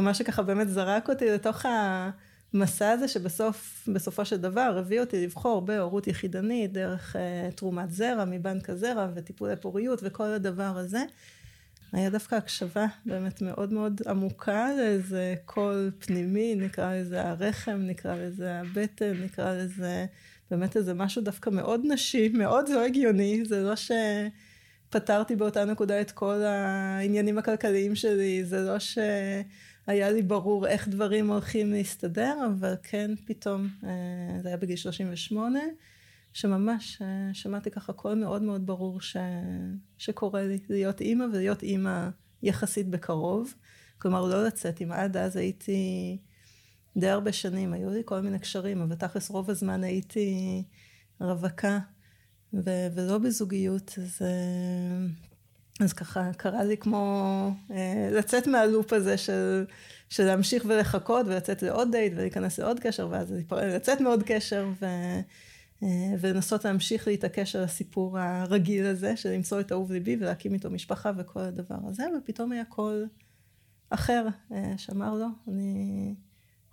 מה שככה באמת זרק אותי לתוך המסע הזה שבסוף, בסופו של דבר הביא אותי לבחור בהורות יחידנית דרך uh, תרומת זרע מבנק הזרע וטיפולי פוריות וכל הדבר הזה. היה דווקא הקשבה באמת מאוד מאוד עמוקה לאיזה קול פנימי, נקרא לזה הרחם, נקרא לזה הבטן, נקרא לזה באמת איזה משהו דווקא מאוד נשי, מאוד לא הגיוני, זה לא שפתרתי באותה נקודה את כל העניינים הכלכליים שלי, זה לא שהיה לי ברור איך דברים הולכים להסתדר, אבל כן פתאום, אה, זה היה בגיל 38, שממש אה, שמעתי ככה קול מאוד מאוד ברור ש... שקורה לי להיות אימא ולהיות אימא יחסית בקרוב. כלומר לא לצאת אם עד אז הייתי די הרבה שנים, היו לי כל מיני קשרים, אבל תכלס רוב הזמן הייתי רווקה ו- ולא בזוגיות, אז, אה, אז ככה קרה לי כמו אה, לצאת מהלופ הזה של, של להמשיך ולחכות ולצאת לעוד דייט ולהיכנס לעוד קשר ואז לצאת מעוד קשר ו... אה, ולנסות להמשיך להתעקש על הסיפור הרגיל הזה של למצוא את אהוב ליבי ולהקים איתו משפחה וכל הדבר הזה ופתאום היה קול אחר שאמר לו אני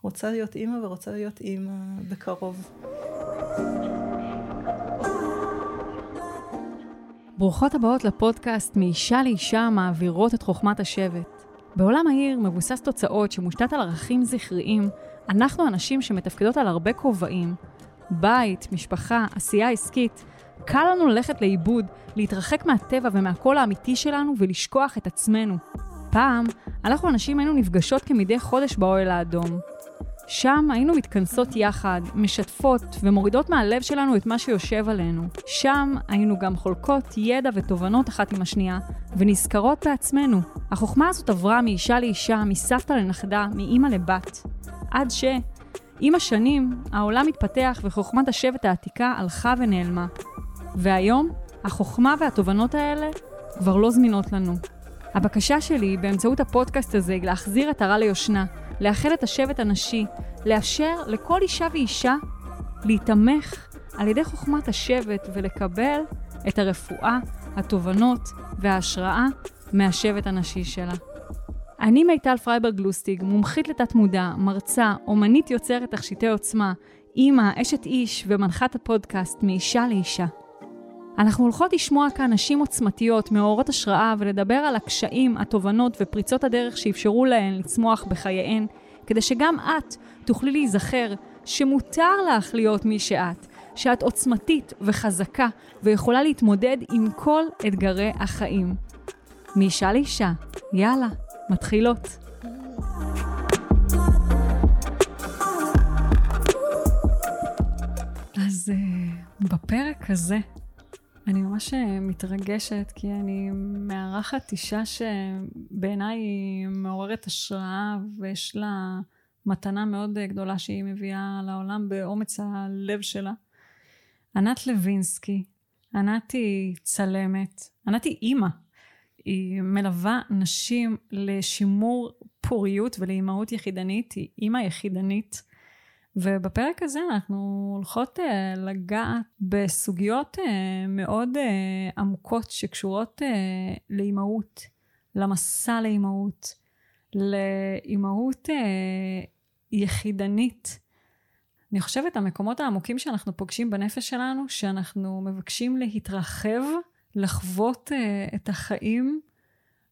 רוצה להיות אימא ורוצה להיות אימא בקרוב. ברוכות הבאות לפודקאסט מאישה לאישה מעבירות את חוכמת השבט. בעולם העיר מבוסס תוצאות שמושתת על ערכים זכריים, אנחנו הנשים שמתפקדות על הרבה כובעים, בית, משפחה, עשייה עסקית, קל לנו ללכת לאיבוד, להתרחק מהטבע ומהקול האמיתי שלנו ולשכוח את עצמנו. פעם, אנחנו הנשים היינו נפגשות כמדי חודש באוהל האדום. שם היינו מתכנסות יחד, משתפות ומורידות מהלב שלנו את מה שיושב עלינו. שם היינו גם חולקות ידע ותובנות אחת עם השנייה, ונזכרות בעצמנו. החוכמה הזאת עברה מאישה לאישה, מסבתא לנכדה, מאימא לבת. עד ש... עם השנים, העולם התפתח וחוכמת השבט העתיקה הלכה ונעלמה. והיום, החוכמה והתובנות האלה כבר לא זמינות לנו. הבקשה שלי באמצעות הפודקאסט הזה להחזיר את הרע ליושנה, לאחד את השבט הנשי, לאפשר לכל אישה ואישה להיתמך על ידי חוכמת השבט ולקבל את הרפואה, התובנות וההשראה מהשבט הנשי שלה. אני מיטל פרייברג גלוסטיג, מומחית לתת מודע, מרצה, אומנית יוצרת תכשיטי עוצמה, אימא, אשת איש ומנחת הפודקאסט מאישה לאישה. אנחנו הולכות לשמוע כאן נשים עוצמתיות, מאורות השראה, ולדבר על הקשיים, התובנות ופריצות הדרך שאפשרו להן לצמוח בחייהן, כדי שגם את תוכלי להיזכר שמותר לך להיות מי שאת, שאת עוצמתית וחזקה ויכולה להתמודד עם כל אתגרי החיים. מאישה לאישה, יאללה, מתחילות. אז uh, בפרק הזה אני ממש אה, מתרגשת, כי אני מארחת אישה שבעיניי היא מעוררת השראה, ויש לה מתנה מאוד אה, גדולה שהיא מביאה לעולם באומץ הלב שלה. ענת לוינסקי, ענת היא צלמת, ענת היא אימא. היא מלווה נשים לשימור פוריות ולאימהות יחידנית, היא אימא יחידנית. ובפרק הזה אנחנו הולכות uh, לגעת בסוגיות uh, מאוד uh, עמוקות שקשורות uh, לאימהות, למסע לאימהות, לאימהות uh, יחידנית. אני חושבת המקומות העמוקים שאנחנו פוגשים בנפש שלנו, שאנחנו מבקשים להתרחב, לחוות uh, את החיים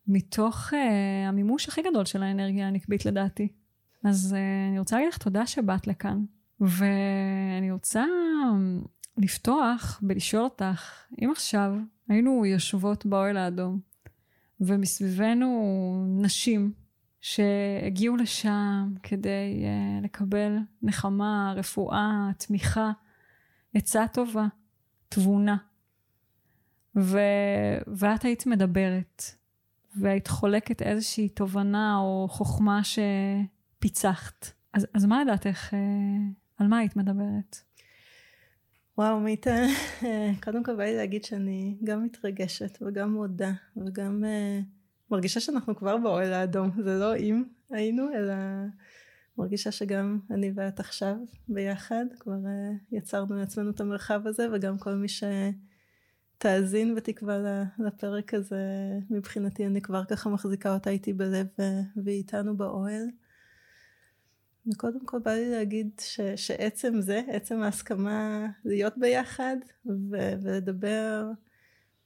מתוך uh, המימוש הכי גדול של האנרגיה הנקבית לדעתי. אז uh, אני רוצה להגיד לך תודה שבאת לכאן, ואני רוצה לפתוח ולשאול אותך, אם עכשיו היינו יושבות באוהל האדום, ומסביבנו נשים שהגיעו לשם כדי uh, לקבל נחמה, רפואה, תמיכה, עצה טובה, תבונה. ו... ואת היית מדברת, והיית חולקת איזושהי תובנה או חוכמה ש... פיצחת. אז, אז מה לדעתך, אה, על מה היית מדברת? וואו, מיטה, קודם כל בא לי להגיד שאני גם מתרגשת וגם מודה וגם uh, מרגישה שאנחנו כבר באוהל האדום, זה לא אם היינו, אלא מרגישה שגם אני ואת עכשיו ביחד, כבר uh, יצרנו לעצמנו את המרחב הזה וגם כל מי שתאזין בתקווה לפרק הזה, מבחינתי אני כבר ככה מחזיקה אותה איתי בלב והיא איתנו באוהל. וקודם כל בא לי להגיד ש, שעצם זה, עצם ההסכמה להיות ביחד ו, ולדבר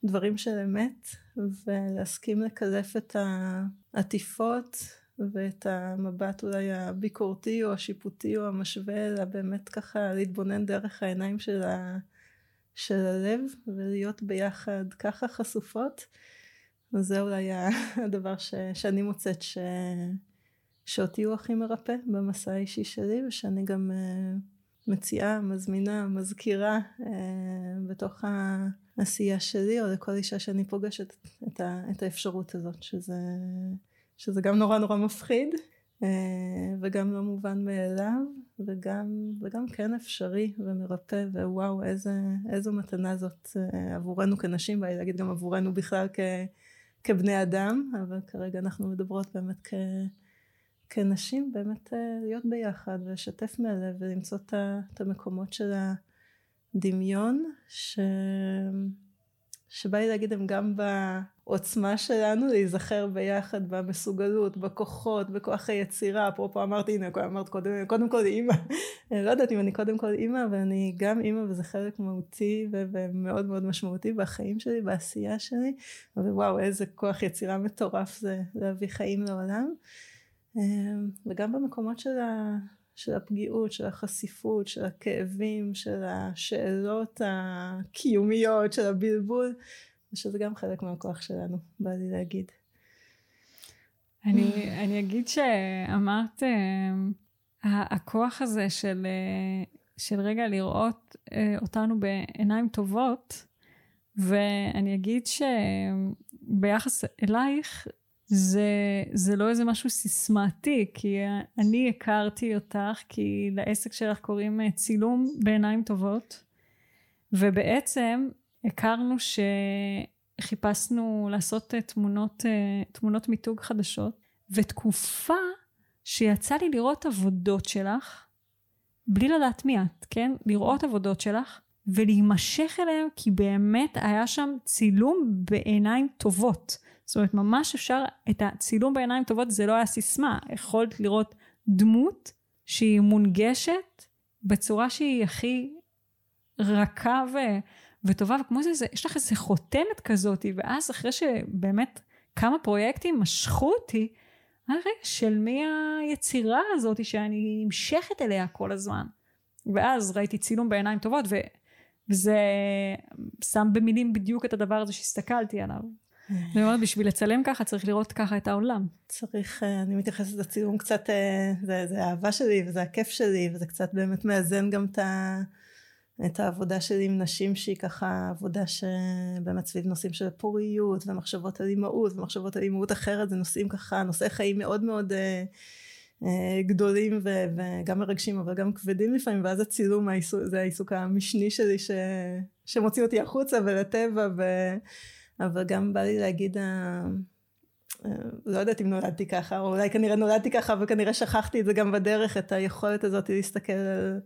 דברים של אמת ולהסכים לקלף את העטיפות ואת המבט אולי הביקורתי או השיפוטי או המשווה אלא באמת ככה להתבונן דרך העיניים של, ה, של הלב ולהיות ביחד ככה חשופות זה אולי הדבר ש, שאני מוצאת ש, שאותי הוא הכי מרפא במסע האישי שלי ושאני גם uh, מציעה, מזמינה, מזכירה uh, בתוך העשייה שלי או לכל אישה שאני פוגשת את, ה, את האפשרות הזאת שזה, שזה גם נורא נורא מפחיד uh, וגם לא מובן מאליו וגם, וגם כן אפשרי ומרפא ווואו איזה, איזו מתנה זאת עבורנו כנשים ואני להגיד גם עבורנו בכלל כ, כבני אדם אבל כרגע אנחנו מדברות באמת כ... כנשים באמת אה, להיות ביחד ולשתף מהלב ולמצוא את המקומות של הדמיון ש... שבא לי להגיד הם גם בעוצמה שלנו להיזכר ביחד במסוגלות, בכוחות, בכוח היצירה, אפרופו אמרתי הנה אמרת קודם, קודם כל אימא, לא יודעת אם אני קודם כל אימא אבל אני גם אימא וזה חלק מהותי ומאוד מאוד משמעותי בחיים שלי, בעשייה שלי, ווואו איזה כוח יצירה מטורף זה להביא חיים לעולם. אמ, וגם במקומות של, ה, של הפגיעות, של החשיפות, של הכאבים, של השאלות הקיומיות, של הבלבול, ושזה גם חלק מהכוח שלנו, בא לי להגיד. אני, אני אגיד שאמרת, אמ, הכוח הזה של, של רגע לראות אה, אותנו בעיניים טובות, ואני אגיד שביחס אלייך, זה, זה לא איזה משהו סיסמתי, כי אני הכרתי אותך, כי לעסק שלך קוראים אה, צילום בעיניים טובות, ובעצם הכרנו שחיפשנו לעשות אה, תמונות, אה, תמונות מיתוג חדשות, ותקופה שיצא לי לראות עבודות שלך, בלי לדעת מי את, כן? לראות עבודות שלך, ולהימשך אליהם, כי באמת היה שם צילום בעיניים טובות. זאת אומרת, ממש אפשר, את הצילום בעיניים טובות זה לא היה סיסמה, יכולת לראות דמות שהיא מונגשת בצורה שהיא הכי רכה ו, וטובה, וכמו זה, זה, יש לך איזה חותמת כזאת, ואז אחרי שבאמת כמה פרויקטים משכו אותי, רגע, של מי היצירה הזאת שאני נמשכת אליה כל הזמן. ואז ראיתי צילום בעיניים טובות, ו, וזה שם במילים בדיוק את הדבר הזה שהסתכלתי עליו. אני אומרת, בשביל לצלם ככה צריך לראות ככה את העולם. צריך, אה, אני מתייחסת לצילום קצת, אה, זה, זה האהבה שלי וזה הכיף שלי וזה קצת באמת מאזן גם את, ה, את העבודה שלי עם נשים שהיא ככה עבודה שבאמת סביב נושאים של פוריות ומחשבות על אימהות ומחשבות על אימהות אחרת זה נושאים ככה, נושאי חיים מאוד מאוד אה, גדולים ו, וגם מרגשים אבל גם כבדים לפעמים ואז הצילום זה העיסוק המשני שלי ש, שמוציא אותי החוצה ולטבע ו... אבל גם בא לי להגיד, אה, אה, לא יודעת אם נולדתי ככה, או אולי כנראה נולדתי ככה, וכנראה שכחתי את זה גם בדרך, את היכולת הזאת להסתכל על,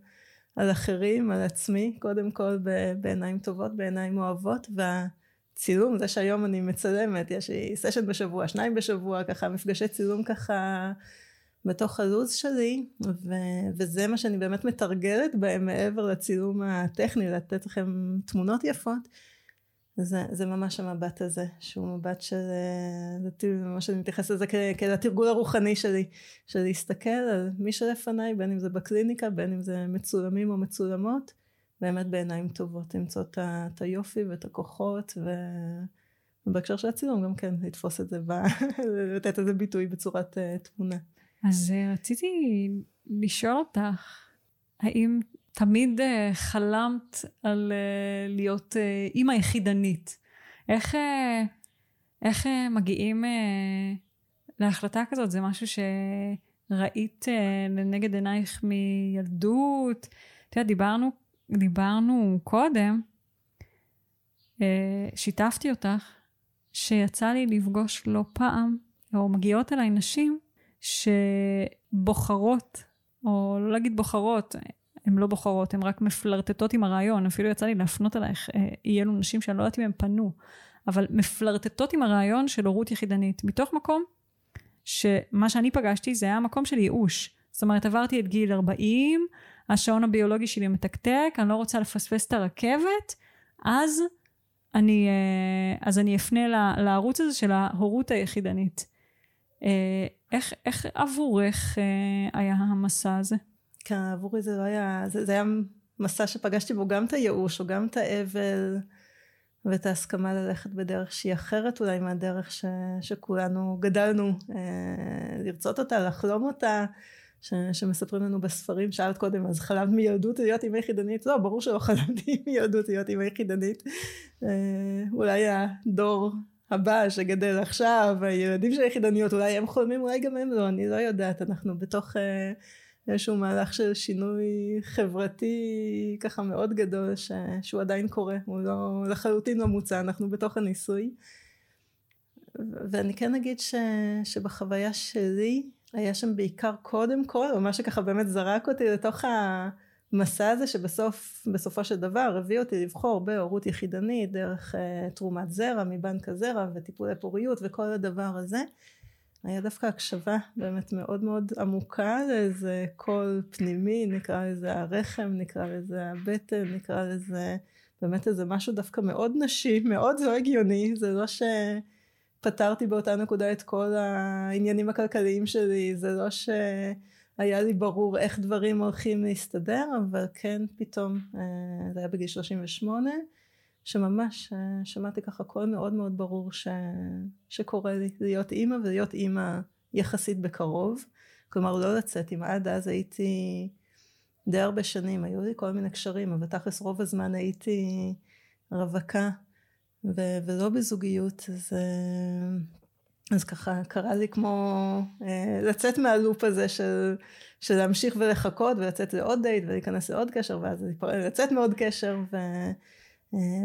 על אחרים, על עצמי, קודם כל בעיניים טובות, בעיניים אוהבות, והצילום, זה שהיום אני מצלמת, יש לי סשן בשבוע, שניים בשבוע, ככה מפגשי צילום ככה בתוך הלו"ז שלי, ו- וזה מה שאני באמת מתרגלת בהם מעבר לצילום הטכני, לתת לכם תמונות יפות. זה, זה ממש המבט הזה, שהוא מבט של, לדעתי ממש אני מתייחסת לזה כתרגול הרוחני שלי, של להסתכל על מי שלפניי, בין אם זה בקליניקה, בין אם זה מצולמים או מצולמות, באמת בעיניים טובות, למצוא את היופי ואת הכוחות, ו... ובהקשר של הצילום גם כן, לתפוס את זה. לתת איזה ביטוי בצורת uh, תמונה. אז uh, רציתי לשאול אותך, האם תמיד uh, חלמת על uh, להיות uh, אימא יחידנית. איך, איך מגיעים להחלטה כזאת? זה משהו שראית לנגד עינייך מילדות? את יודעת, דיברנו, דיברנו קודם, שיתפתי אותך, שיצא לי לפגוש לא פעם, או מגיעות אליי נשים שבוחרות, או לא להגיד בוחרות, הן לא בוחרות, הן רק מפלרטטות עם הרעיון, אפילו יצא לי להפנות אלייך אה, אי אלו נשים שאני לא יודעת אם הן פנו, אבל מפלרטטות עם הרעיון של הורות יחידנית, מתוך מקום שמה שאני פגשתי זה היה מקום של ייאוש. זאת אומרת, עברתי את גיל 40, השעון הביולוגי שלי מתקתק, אני לא רוצה לפספס את הרכבת, אז אני, אה, אז אני אפנה לערוץ הזה של ההורות היחידנית. אה, איך, איך עבורך אה, היה המסע הזה? כן, עבורי זה לא היה, זה, זה היה מסע שפגשתי בו גם את הייאוש, או גם את האבל, ואת ההסכמה ללכת בדרך שהיא אחרת אולי מהדרך ש, שכולנו גדלנו אה, לרצות אותה, לחלום אותה. ש, שמספרים לנו בספרים, שאלת קודם, אז חלמת מילדות להיות אימא יחידנית? לא, ברור שלא חלמתי מילדות להיות אימא יחידנית. אה, אולי הדור הבא שגדל עכשיו, הילדים של היחידניות, אולי הם חולמים, אולי גם הם לא, אני לא יודעת, אנחנו בתוך אה, איזשהו מהלך של שינוי חברתי ככה מאוד גדול, ש, שהוא עדיין קורה, הוא לא, לחלוטין לא מוצע, אנחנו בתוך הניסוי. ואני כן אגיד ש, שבחוויה שלי, היה שם בעיקר קודם כל, או מה שככה באמת זרק אותי לתוך המסע הזה שבסוף, בסופו של דבר הביא אותי לבחור בהורות יחידנית דרך uh, תרומת זרע מבנק הזרע וטיפולי פוריות וכל הדבר הזה. היה דווקא הקשבה באמת מאוד מאוד עמוקה לאיזה קול פנימי, נקרא לזה הרחם, נקרא לזה הבטן, נקרא לזה באמת איזה משהו דווקא מאוד נשי, מאוד לא הגיוני, זה לא ש... פתרתי באותה נקודה את כל העניינים הכלכליים שלי, זה לא שהיה לי ברור איך דברים הולכים להסתדר, אבל כן פתאום, אה, זה היה בגיל 38, שממש אה, שמעתי ככה קול מאוד מאוד ברור ש, שקורה לי להיות אימא ולהיות אימא יחסית בקרוב. כלומר לא לצאת אם עד אז הייתי די הרבה שנים, היו לי כל מיני קשרים, אבל תכלס רוב הזמן הייתי רווקה ו- ולא בזוגיות, אז, אה, אז ככה קרה לי כמו אה, לצאת מהלופ הזה של, של להמשיך ולחכות ולצאת לעוד דייט ולהיכנס לעוד קשר ואז לצאת מעוד קשר ו,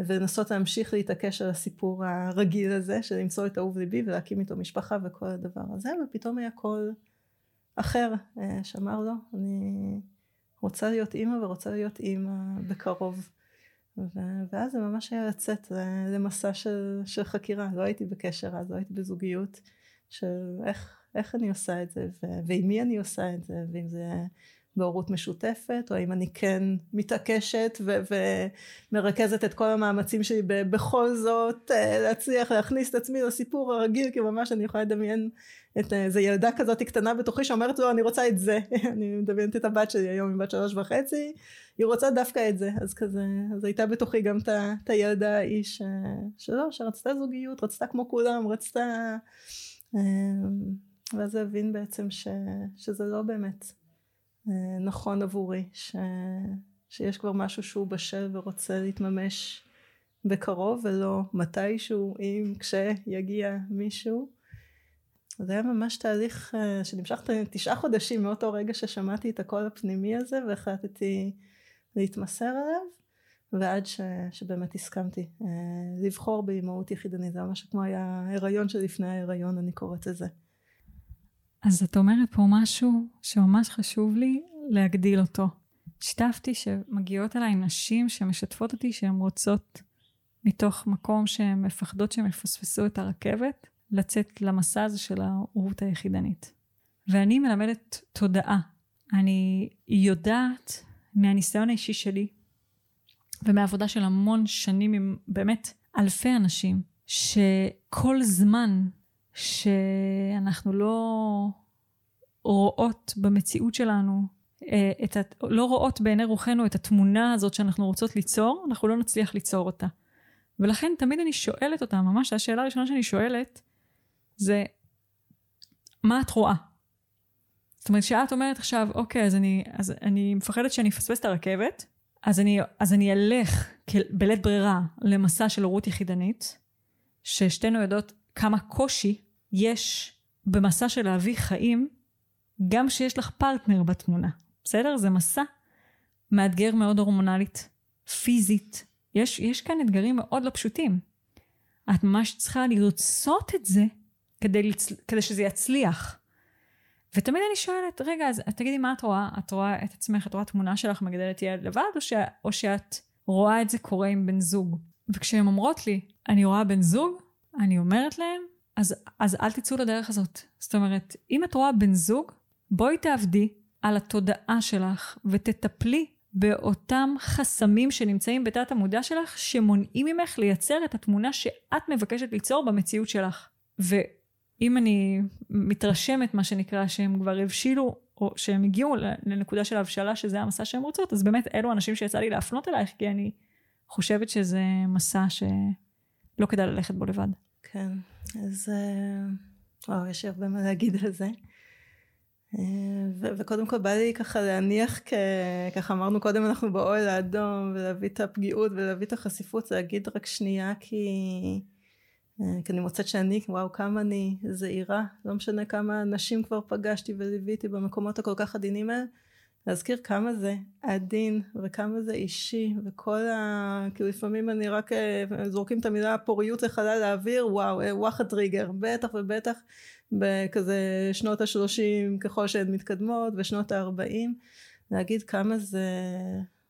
ולנסות להמשיך להתעקש על הסיפור הרגיל הזה של למצוא את אהוב ליבי ולהקים איתו משפחה וכל הדבר הזה ופתאום היה קול אחר שאמר לו אני רוצה להיות אימא ורוצה להיות אימא בקרוב. ואז זה ממש היה לצאת למסע של, של חקירה, לא הייתי בקשר אז, לא הייתי בזוגיות, של איך, איך אני עושה את זה, ו- ועם מי אני עושה את זה, ואם זה בהורות משותפת, או אם אני כן מתעקשת ו- ומרכזת את כל המאמצים שלי בכל זאת אה, להצליח להכניס את עצמי לסיפור הרגיל, כי ממש אני יכולה לדמיין את איזה ילדה כזאת קטנה בתוכי שאומרת לו אני רוצה את זה, אני מדמיינת את הבת שלי היום, היא בת שלוש וחצי, היא רוצה דווקא את זה, אז כזה, אז הייתה בתוכי גם את הילדה ההיא שלא, שרצתה זוגיות, רצתה כמו כולם, רצתה, אה, ואז הבין בעצם ש, שזה לא באמת אה, נכון עבורי, ש, שיש כבר משהו שהוא בשל ורוצה להתממש בקרוב ולא מתישהו אם כשיגיע מישהו. זה היה ממש תהליך אה, שנמשך תשעה חודשים מאותו רגע ששמעתי את הקול הפנימי הזה והחלטתי להתמסר עליו ועד ש, שבאמת הסכמתי אה, לבחור באימהות יחידנית זה משהו כמו היה הריון שלפני ההיריון אני קוראת לזה. אז את אומרת פה משהו שממש חשוב לי להגדיל אותו. שיתפתי שמגיעות אליי נשים שמשתפות אותי שהן רוצות מתוך מקום שהן מפחדות שהן יפספסו את הרכבת לצאת למסע הזה של ההורות היחידנית. ואני מלמדת תודעה. אני יודעת מהניסיון האישי שלי ומהעבודה של המון שנים עם באמת אלפי אנשים, שכל זמן שאנחנו לא רואות במציאות שלנו, אה, את ה... לא רואות בעיני רוחנו את התמונה הזאת שאנחנו רוצות ליצור, אנחנו לא נצליח ליצור אותה. ולכן תמיד אני שואלת אותה, ממש השאלה הראשונה שאני שואלת, זה מה את רואה? זאת אומרת, כשאת אומרת עכשיו, אוקיי, אז אני, אז אני מפחדת שאני אפספס את הרכבת, אז אני, אז אני אלך בלית ברירה למסע של הורות יחידנית, ששתינו יודעות כמה קושי יש במסע של להביא חיים, גם כשיש לך פרטנר בתמונה. בסדר? זה מסע מאתגר מאוד הורמונלית, פיזית. יש, יש כאן אתגרים מאוד לא פשוטים. את ממש צריכה לרצות את זה כדי. כדי שזה יצליח. ותמיד אני שואלת, רגע, אז תגידי מה את רואה? את רואה את עצמך, את רואה תמונה שלך מגדלת ילד לבד, או, ש... או שאת רואה את זה קורה עם בן זוג? וכשהן אומרות לי, אני רואה בן זוג, אני אומרת להם, אז, אז אל תצאו לדרך הזאת. זאת אומרת, אם את רואה בן זוג, בואי תעבדי על התודעה שלך ותטפלי באותם חסמים שנמצאים בתת המודע שלך שמונעים ממך לייצר את התמונה שאת מבקשת ליצור במציאות שלך. ואם אני מתרשמת מה שנקרא שהם כבר הבשילו או שהם הגיעו לנקודה של הבשלה שזה המסע שהן רוצות אז באמת אלו אנשים שיצא לי להפנות אלייך כי אני חושבת שזה מסע שלא כדאי ללכת בו לבד. כן אז אה, וואו יש הרבה מה להגיד על זה. ו- וקודם כל בא לי ככה להניח, כ- ככה אמרנו קודם אנחנו באוהל האדום ולהביא את הפגיעות ולהביא את החשיפות, להגיד רק שנייה כי, אה, כי אני מוצאת שאני, וואו כמה אני זהירה, לא משנה כמה נשים כבר פגשתי וליוויתי במקומות הכל כך עדינים האלה, להזכיר כמה זה עדין וכמה זה אישי וכל ה... כאילו לפעמים אני רק אה, זורקים את המילה פוריות לחלל האוויר וואו אה, וואחד טריגר בטח ובטח בכזה שנות השלושים ככל שהן מתקדמות ושנות הארבעים. להגיד כמה זה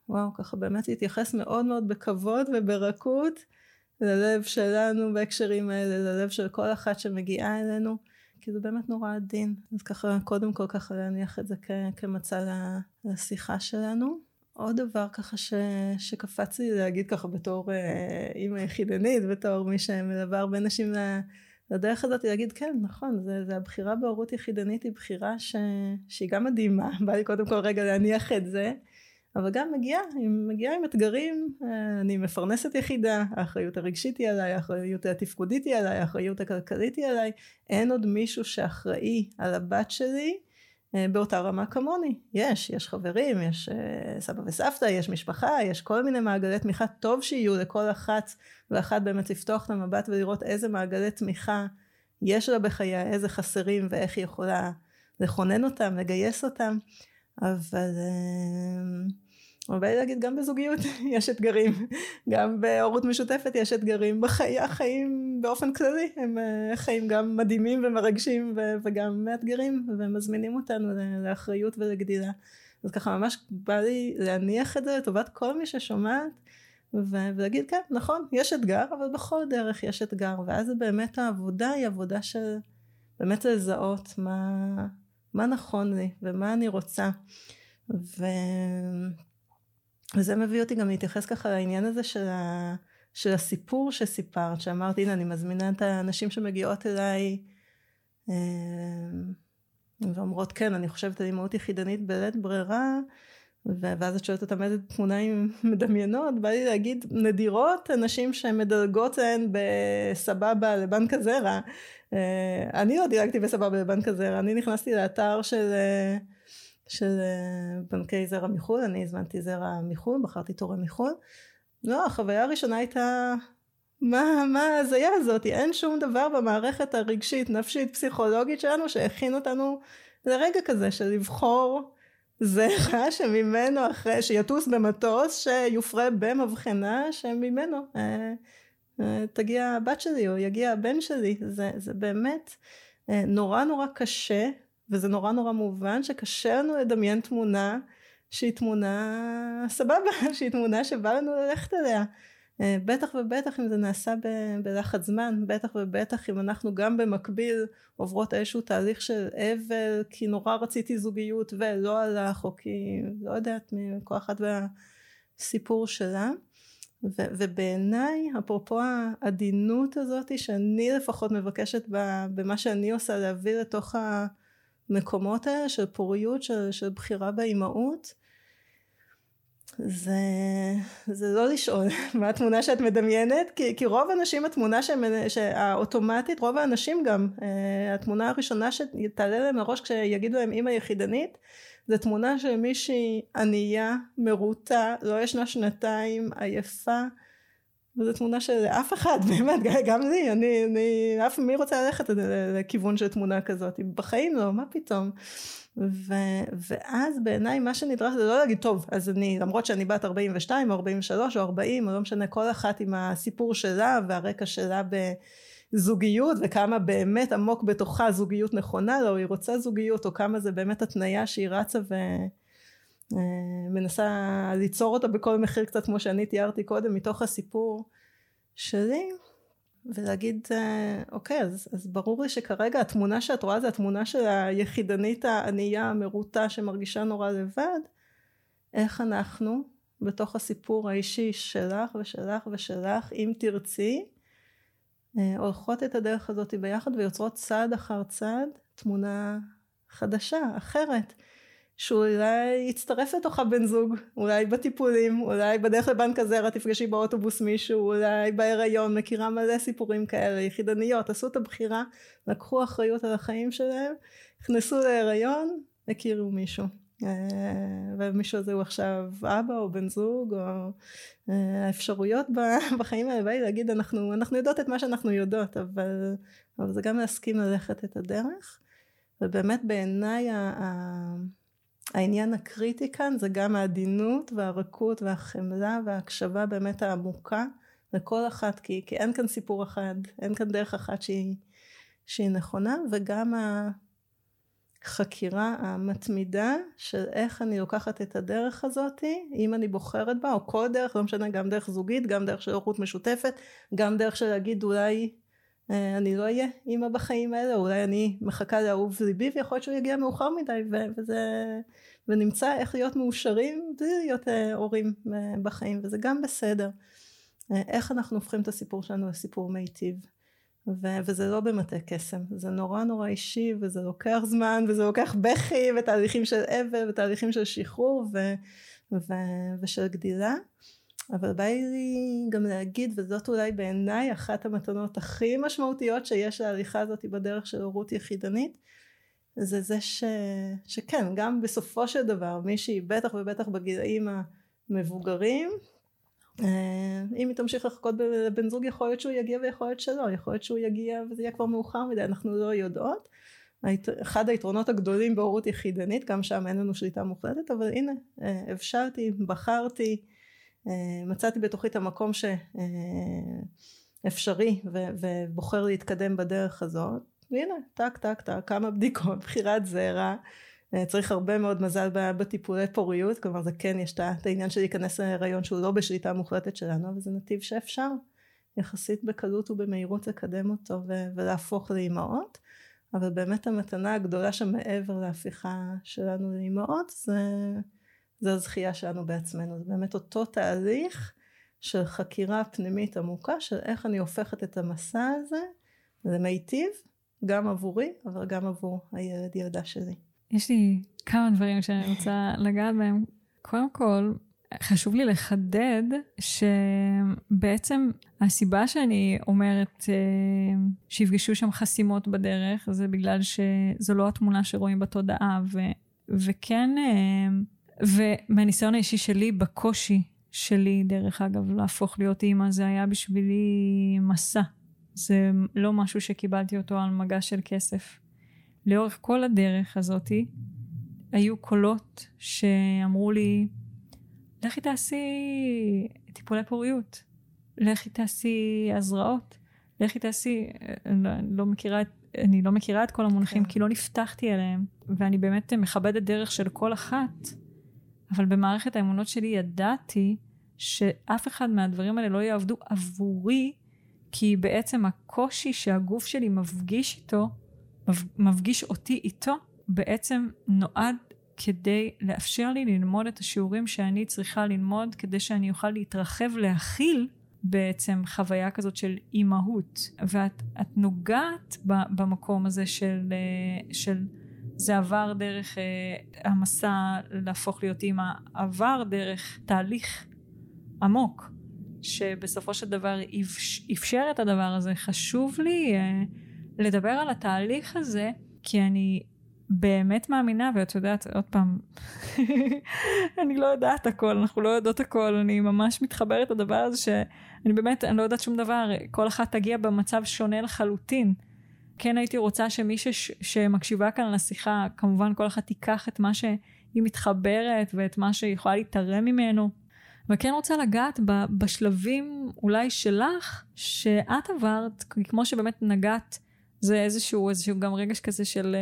וואו ככה באמת להתייחס מאוד מאוד בכבוד וברכות ללב שלנו בהקשרים האלה ללב של כל אחת שמגיעה אלינו כי זה באמת נורא עדין. אז ככה קודם כל ככה להניח את זה כ- כמצע לשיחה שלנו. עוד דבר ככה ש, שקפץ לי להגיד ככה בתור אה, אימא יחידנית בתור מי שמלווה הרבה נשים לדרך הזאת להגיד כן נכון זה, זה הבחירה בהורות יחידנית היא בחירה ש, שהיא גם מדהימה. בא לי קודם כל רגע להניח את זה אבל גם מגיעה, היא מגיעה עם אתגרים, אה, אני מפרנסת יחידה, האחריות הרגשית היא עליי, האחריות התפקודית היא עליי, האחריות הכלכלית היא עליי, אין עוד מישהו שאחראי על הבת שלי אה, באותה רמה כמוני. יש, יש חברים, יש אה, סבא וסבתא, יש משפחה, יש כל מיני מעגלי תמיכה, טוב שיהיו לכל אחת ואחת באמת לפתוח את המבט ולראות איזה מעגלי תמיכה יש לה בחייה, איזה חסרים ואיך היא יכולה לכונן אותם, לגייס אותם, אבל... אבל בא לי להגיד גם בזוגיות יש אתגרים, גם בהורות משותפת יש אתגרים, בחיי החיים באופן כללי הם אה, חיים גם מדהימים ומרגשים וגם מאתגרים ומזמינים אותנו לאחריות ולגדילה. אז ככה ממש בא לי להניח את זה לטובת כל מי ששומעת ולהגיד כן נכון יש אתגר אבל בכל דרך יש אתגר ואז באמת העבודה היא עבודה של באמת לזהות מה, מה נכון לי ומה אני רוצה. ו... וזה מביא אותי גם להתייחס ככה לעניין הזה של, ה, של הסיפור שסיפרת, שאמרת הנה אני מזמינה את הנשים שמגיעות אליי אה, ואומרות כן אני חושבת על אימהות יחידנית בלית ברירה ואז את שואלת אותם איזה תמונה הן מדמיינות, בא לי להגיד נדירות הנשים שמדלגות להן בסבבה לבנק הזרע. אה, אני לא דילגתי בסבבה לבנק הזרע, אני נכנסתי לאתר של אה, בנקי זרע מחו"ל, אני הזמנתי זרע מחו"ל, בחרתי תורם מחו"ל. לא, החוויה הראשונה הייתה, מה, מה ההזיה הזאת? אין שום דבר במערכת הרגשית, נפשית, פסיכולוגית שלנו שהכין אותנו לרגע כזה של לבחור זרע שממנו אחרי, שיטוס במטוס, שיופרה במבחנה שממנו אה, אה, תגיע הבת שלי או יגיע הבן שלי. זה, זה באמת אה, נורא נורא קשה וזה נורא נורא מובן שקשה לנו לדמיין תמונה שהיא תמונה סבבה, שהיא תמונה שבא לנו ללכת אליה. אה, בטח ובטח אם זה נעשה בלחץ זמן, בטח ובטח אם אנחנו גם במקביל עוברות איזשהו תהליך של אבל כי נורא רציתי זוגיות ולא הלך או כי לא יודעת מכל אחת והסיפור שלה ו- ובעיניי אפרופו העדינות הזאת שאני לפחות מבקשת במה שאני עושה להביא לתוך ה... המקומות האלה של פוריות, של, של בחירה באימהות, זה, זה לא לשאול מה התמונה שאת מדמיינת, כי, כי רוב האנשים התמונה האוטומטית, רוב האנשים גם, אה, התמונה הראשונה שתעלה להם לראש כשיגידו להם אימא יחידנית, זה תמונה של מישהי ענייה, מרוטה, לא ישנה שנתיים, עייפה, וזו תמונה של אף אחד, באמת, גם לי, אני, אני, אף מי רוצה ללכת לכיוון של תמונה כזאת, בחיים לא, מה פתאום. ו, ואז בעיניי מה שנדרש זה לא להגיד טוב אז אני למרות שאני בת 42 או 43 או 40 או לא משנה כל אחת עם הסיפור שלה והרקע שלה בזוגיות וכמה באמת עמוק בתוכה זוגיות נכונה לו היא רוצה זוגיות או כמה זה באמת התניה שהיא רצה ו... אה, מנסה ליצור אותה בכל מחיר קצת כמו שאני תיארתי קודם מתוך הסיפור שלי ולהגיד, אה, אוקיי, אז, אז ברור לי שכרגע התמונה שאת רואה זה התמונה של היחידנית הענייה המרוטה שמרגישה נורא לבד. איך אנחנו, בתוך הסיפור האישי שלך ושלך ושלך, אם תרצי, אה, הולכות את הדרך הזאת ביחד ויוצרות צעד אחר צעד תמונה חדשה, אחרת. שאולי יצטרף לתוך הבן זוג, אולי בטיפולים, אולי בדרך לבנק הזרע תפגשי באוטובוס מישהו, אולי בהיריון, מכירה מלא סיפורים כאלה, יחידניות, עשו את הבחירה, לקחו אחריות על החיים שלהם, נכנסו להיריון, הכירו מישהו. אה, ומישהו הזה הוא עכשיו אבא או בן זוג או אה, האפשרויות בחיים האלה בא להגיד אנחנו, אנחנו יודעות את מה שאנחנו יודעות אבל, אבל זה גם להסכים ללכת את הדרך ובאמת בעיניי העניין הקריטי כאן זה גם העדינות והרכות והחמלה וההקשבה באמת העמוקה לכל אחת כי, כי אין כאן סיפור אחד אין כאן דרך אחת שהיא, שהיא נכונה וגם החקירה המתמידה של איך אני לוקחת את הדרך הזאתי אם אני בוחרת בה או כל דרך לא משנה גם דרך זוגית גם דרך של אורות משותפת גם דרך של להגיד אולי אני לא אהיה אימא בחיים האלה, אולי אני מחכה לאהוב ליבי ויכול להיות שהוא יגיע מאוחר מדי וזה, ונמצא איך להיות מאושרים בלי להיות אה, הורים אה, בחיים וזה גם בסדר. איך אנחנו הופכים את הסיפור שלנו לסיפור מיטיב. ו- וזה לא במטה קסם, זה נורא נורא אישי וזה לוקח זמן וזה לוקח בכי ותהליכים של אבל ותהליכים של שחרור ו- ו- ושל גדילה. אבל בא לי גם להגיד, וזאת אולי בעיניי אחת המתנות הכי משמעותיות שיש להליכה הזאת בדרך של הורות יחידנית, זה זה ש... שכן, גם בסופו של דבר, מישהי בטח ובטח בגילאים המבוגרים, אה, אם היא תמשיך לחכות לבן זוג יכול להיות שהוא יגיע ויכול להיות שלא, יכול להיות שהוא יגיע וזה יהיה כבר מאוחר מדי, אנחנו לא יודעות. אחד היתרונות הגדולים בהורות יחידנית, גם שם אין לנו שליטה מוחלטת, אבל הנה, אה, הבשלתי, בחרתי, אה, מצאתי בתוכי את המקום שאפשרי אה, ובוחר להתקדם בדרך הזאת. והנה טק טק טק כמה בדיקות בחירת זרע. אה, צריך הרבה מאוד מזל בטיפולי פוריות. כלומר זה כן יש את העניין של להיכנס להיריון שהוא לא בשליטה מוחלטת שלנו אבל זה נתיב שאפשר יחסית בקלות ובמהירות לקדם אותו ולהפוך לאימהות. אבל באמת המתנה הגדולה שמעבר להפיכה שלנו לאימהות זה זה הזכייה שלנו בעצמנו, זה באמת אותו תהליך של חקירה פנימית עמוקה של איך אני הופכת את המסע הזה למיטיב, גם עבורי, אבל גם עבור הילד ילדה שלי. יש לי כמה דברים שאני רוצה לגעת בהם. קודם כל, חשוב לי לחדד שבעצם הסיבה שאני אומרת אה, שיפגשו שם חסימות בדרך זה בגלל שזו לא התמונה שרואים בתודעה ו, וכן אה, ומהניסיון האישי שלי, בקושי שלי, דרך אגב, להפוך להיות אימא, זה היה בשבילי מסע. זה לא משהו שקיבלתי אותו על מגע של כסף. לאורך כל הדרך הזאתי, היו קולות שאמרו לי, לכי תעשי טיפולי פוריות, לכי תעשי הזרעות, לכי תעשי, אני לא, לא מכירה את, אני לא מכירה את כל המונחים כן. כי לא נפתחתי אליהם, ואני באמת מכבדת דרך של כל אחת, אבל במערכת האמונות שלי ידעתי שאף אחד מהדברים האלה לא יעבדו עבורי, כי בעצם הקושי שהגוף שלי מפגיש איתו, מפגיש אותי איתו, בעצם נועד כדי לאפשר לי ללמוד את השיעורים שאני צריכה ללמוד, כדי שאני אוכל להתרחב, להכיל בעצם חוויה כזאת של אימהות. ואת נוגעת במקום הזה של, אה, של זה עבר דרך uh, המסע להפוך להיות אימא, עבר דרך תהליך עמוק, שבסופו של דבר אפשר את הדבר הזה. חשוב לי uh, לדבר על התהליך הזה, כי אני באמת מאמינה, ואת יודעת, עוד פעם, אני לא יודעת הכל, אנחנו לא יודעות הכל, אני ממש מתחברת לדבר הזה שאני באמת, אני לא יודעת שום דבר, כל אחת תגיע במצב שונה לחלוטין. כן הייתי רוצה שמי שש, שמקשיבה כאן לשיחה, כמובן כל אחת תיקח את מה שהיא מתחברת ואת מה שהיא יכולה להתערם ממנו. וכן רוצה לגעת ב, בשלבים אולי שלך, שאת עברת, כמו שבאמת נגעת, זה איזשהו, איזשהו גם רגש כזה של,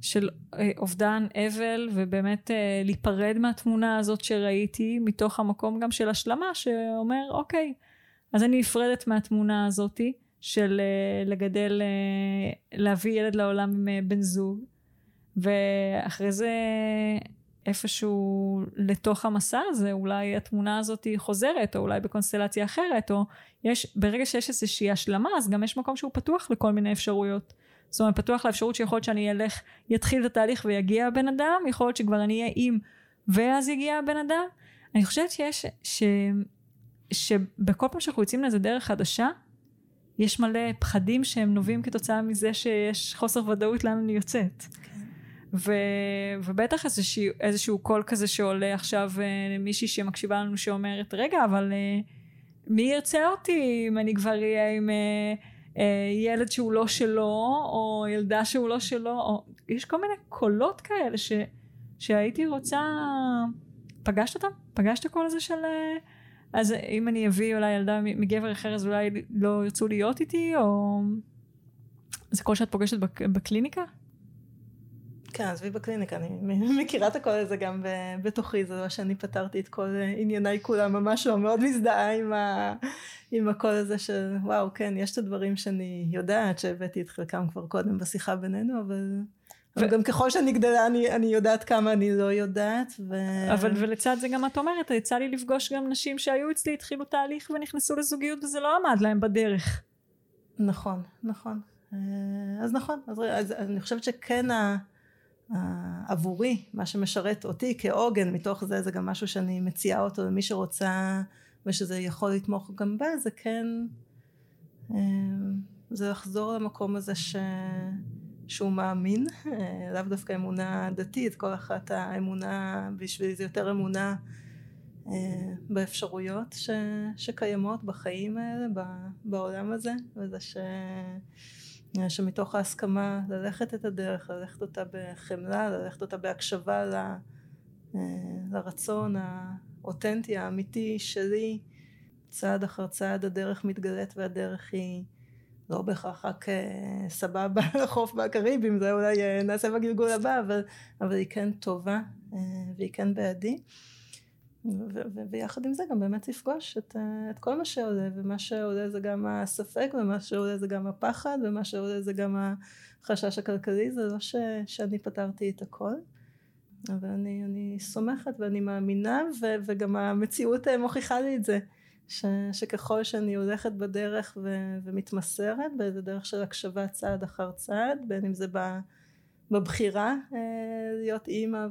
של אה, אובדן אבל, ובאמת אה, להיפרד מהתמונה הזאת שראיתי, מתוך המקום גם של השלמה, שאומר, אוקיי, אז אני נפרדת מהתמונה הזאתי. של uh, לגדל, uh, להביא ילד לעולם עם uh, בן זוג, ואחרי זה איפשהו לתוך המסע הזה, אולי התמונה הזאת חוזרת, או אולי בקונסטלציה אחרת, או יש, ברגע שיש איזושהי השלמה, אז גם יש מקום שהוא פתוח לכל מיני אפשרויות. זאת אומרת, פתוח לאפשרות שיכול להיות שאני אלך, יתחיל את התהליך ויגיע הבן אדם, יכול להיות שכבר אני אהיה עם, ואז יגיע הבן אדם. אני חושבת שיש, ש, שבכל פעם שאנחנו יוצאים לאיזה דרך חדשה, יש מלא פחדים שהם נובעים כתוצאה מזה שיש חוסר ודאות לאן אני יוצאת. ו, ובטח איזשהו, איזשהו קול כזה שעולה עכשיו אה, מישהי שמקשיבה לנו שאומרת רגע אבל אה, מי ירצה אותי אם אני כבר אהיה עם אה, אה, ילד שהוא לא שלו או ילדה שהוא לא שלו או יש כל מיני קולות כאלה ש, שהייתי רוצה פגשת אותם? פגשת קול הזה של אה, אז אם אני אביא אולי ילדה מגבר אחר אז אולי לא ירצו להיות איתי או זה קול שאת פוגשת בקליניקה? כן, עזבי בקליניקה, אני מכירה את הכל הזה גם בתוכי, זה לא שאני פתרתי את כל ענייניי כולם, ממש לא מאוד מזדהה עם, ה, עם הקול הזה של וואו, כן, יש את הדברים שאני יודעת שהבאתי את חלקם כבר קודם בשיחה בינינו, אבל... ו... אבל גם ככל שאני גדלה אני, אני יודעת כמה אני לא יודעת. ו... אבל ולצד זה גם את אומרת, יצא לי לפגוש גם נשים שהיו אצלי, התחילו תהליך ונכנסו לזוגיות וזה לא עמד להם בדרך. נכון, נכון. אה, אז נכון, אז, אז אני חושבת שכן ה... עבורי, מה שמשרת אותי כעוגן, מתוך זה זה גם משהו שאני מציעה אותו למי שרוצה ושזה יכול לתמוך גם בה, זה כן, אה, זה לחזור למקום הזה ש... שהוא מאמין, אה, לאו דווקא אמונה דתית, כל אחת האמונה בשבילי זה יותר אמונה אה, באפשרויות ש... שקיימות בחיים האלה, בעולם הזה, וזה ש... שמתוך ההסכמה ללכת את הדרך, ללכת אותה בחמלה, ללכת אותה בהקשבה ל, אה, לרצון האותנטי, האמיתי שלי, צעד אחר צעד הדרך מתגלית והדרך היא לא בהכרח רק אה, סבבה לחוף בקריבים, זה אולי אה, נעשה בגלגול הבא, אבל, אבל היא כן טובה והיא כן בעדי. ויחד עם זה גם באמת לפגוש את, אה, את כל מה שעולה ומה שעולה זה גם הספק ומה שעולה זה גם הפחד ומה שעולה זה גם החשש הכלכלי זה לא ש, שאני פתרתי את הכל אבל אני, אני סומכת ואני מאמינה ו, וגם המציאות אה, מוכיחה לי את זה ש, שככל שאני הולכת בדרך ו, ומתמסרת באיזה דרך של הקשבה צעד אחר צעד בין אם זה ב... בבחירה אה, להיות אימא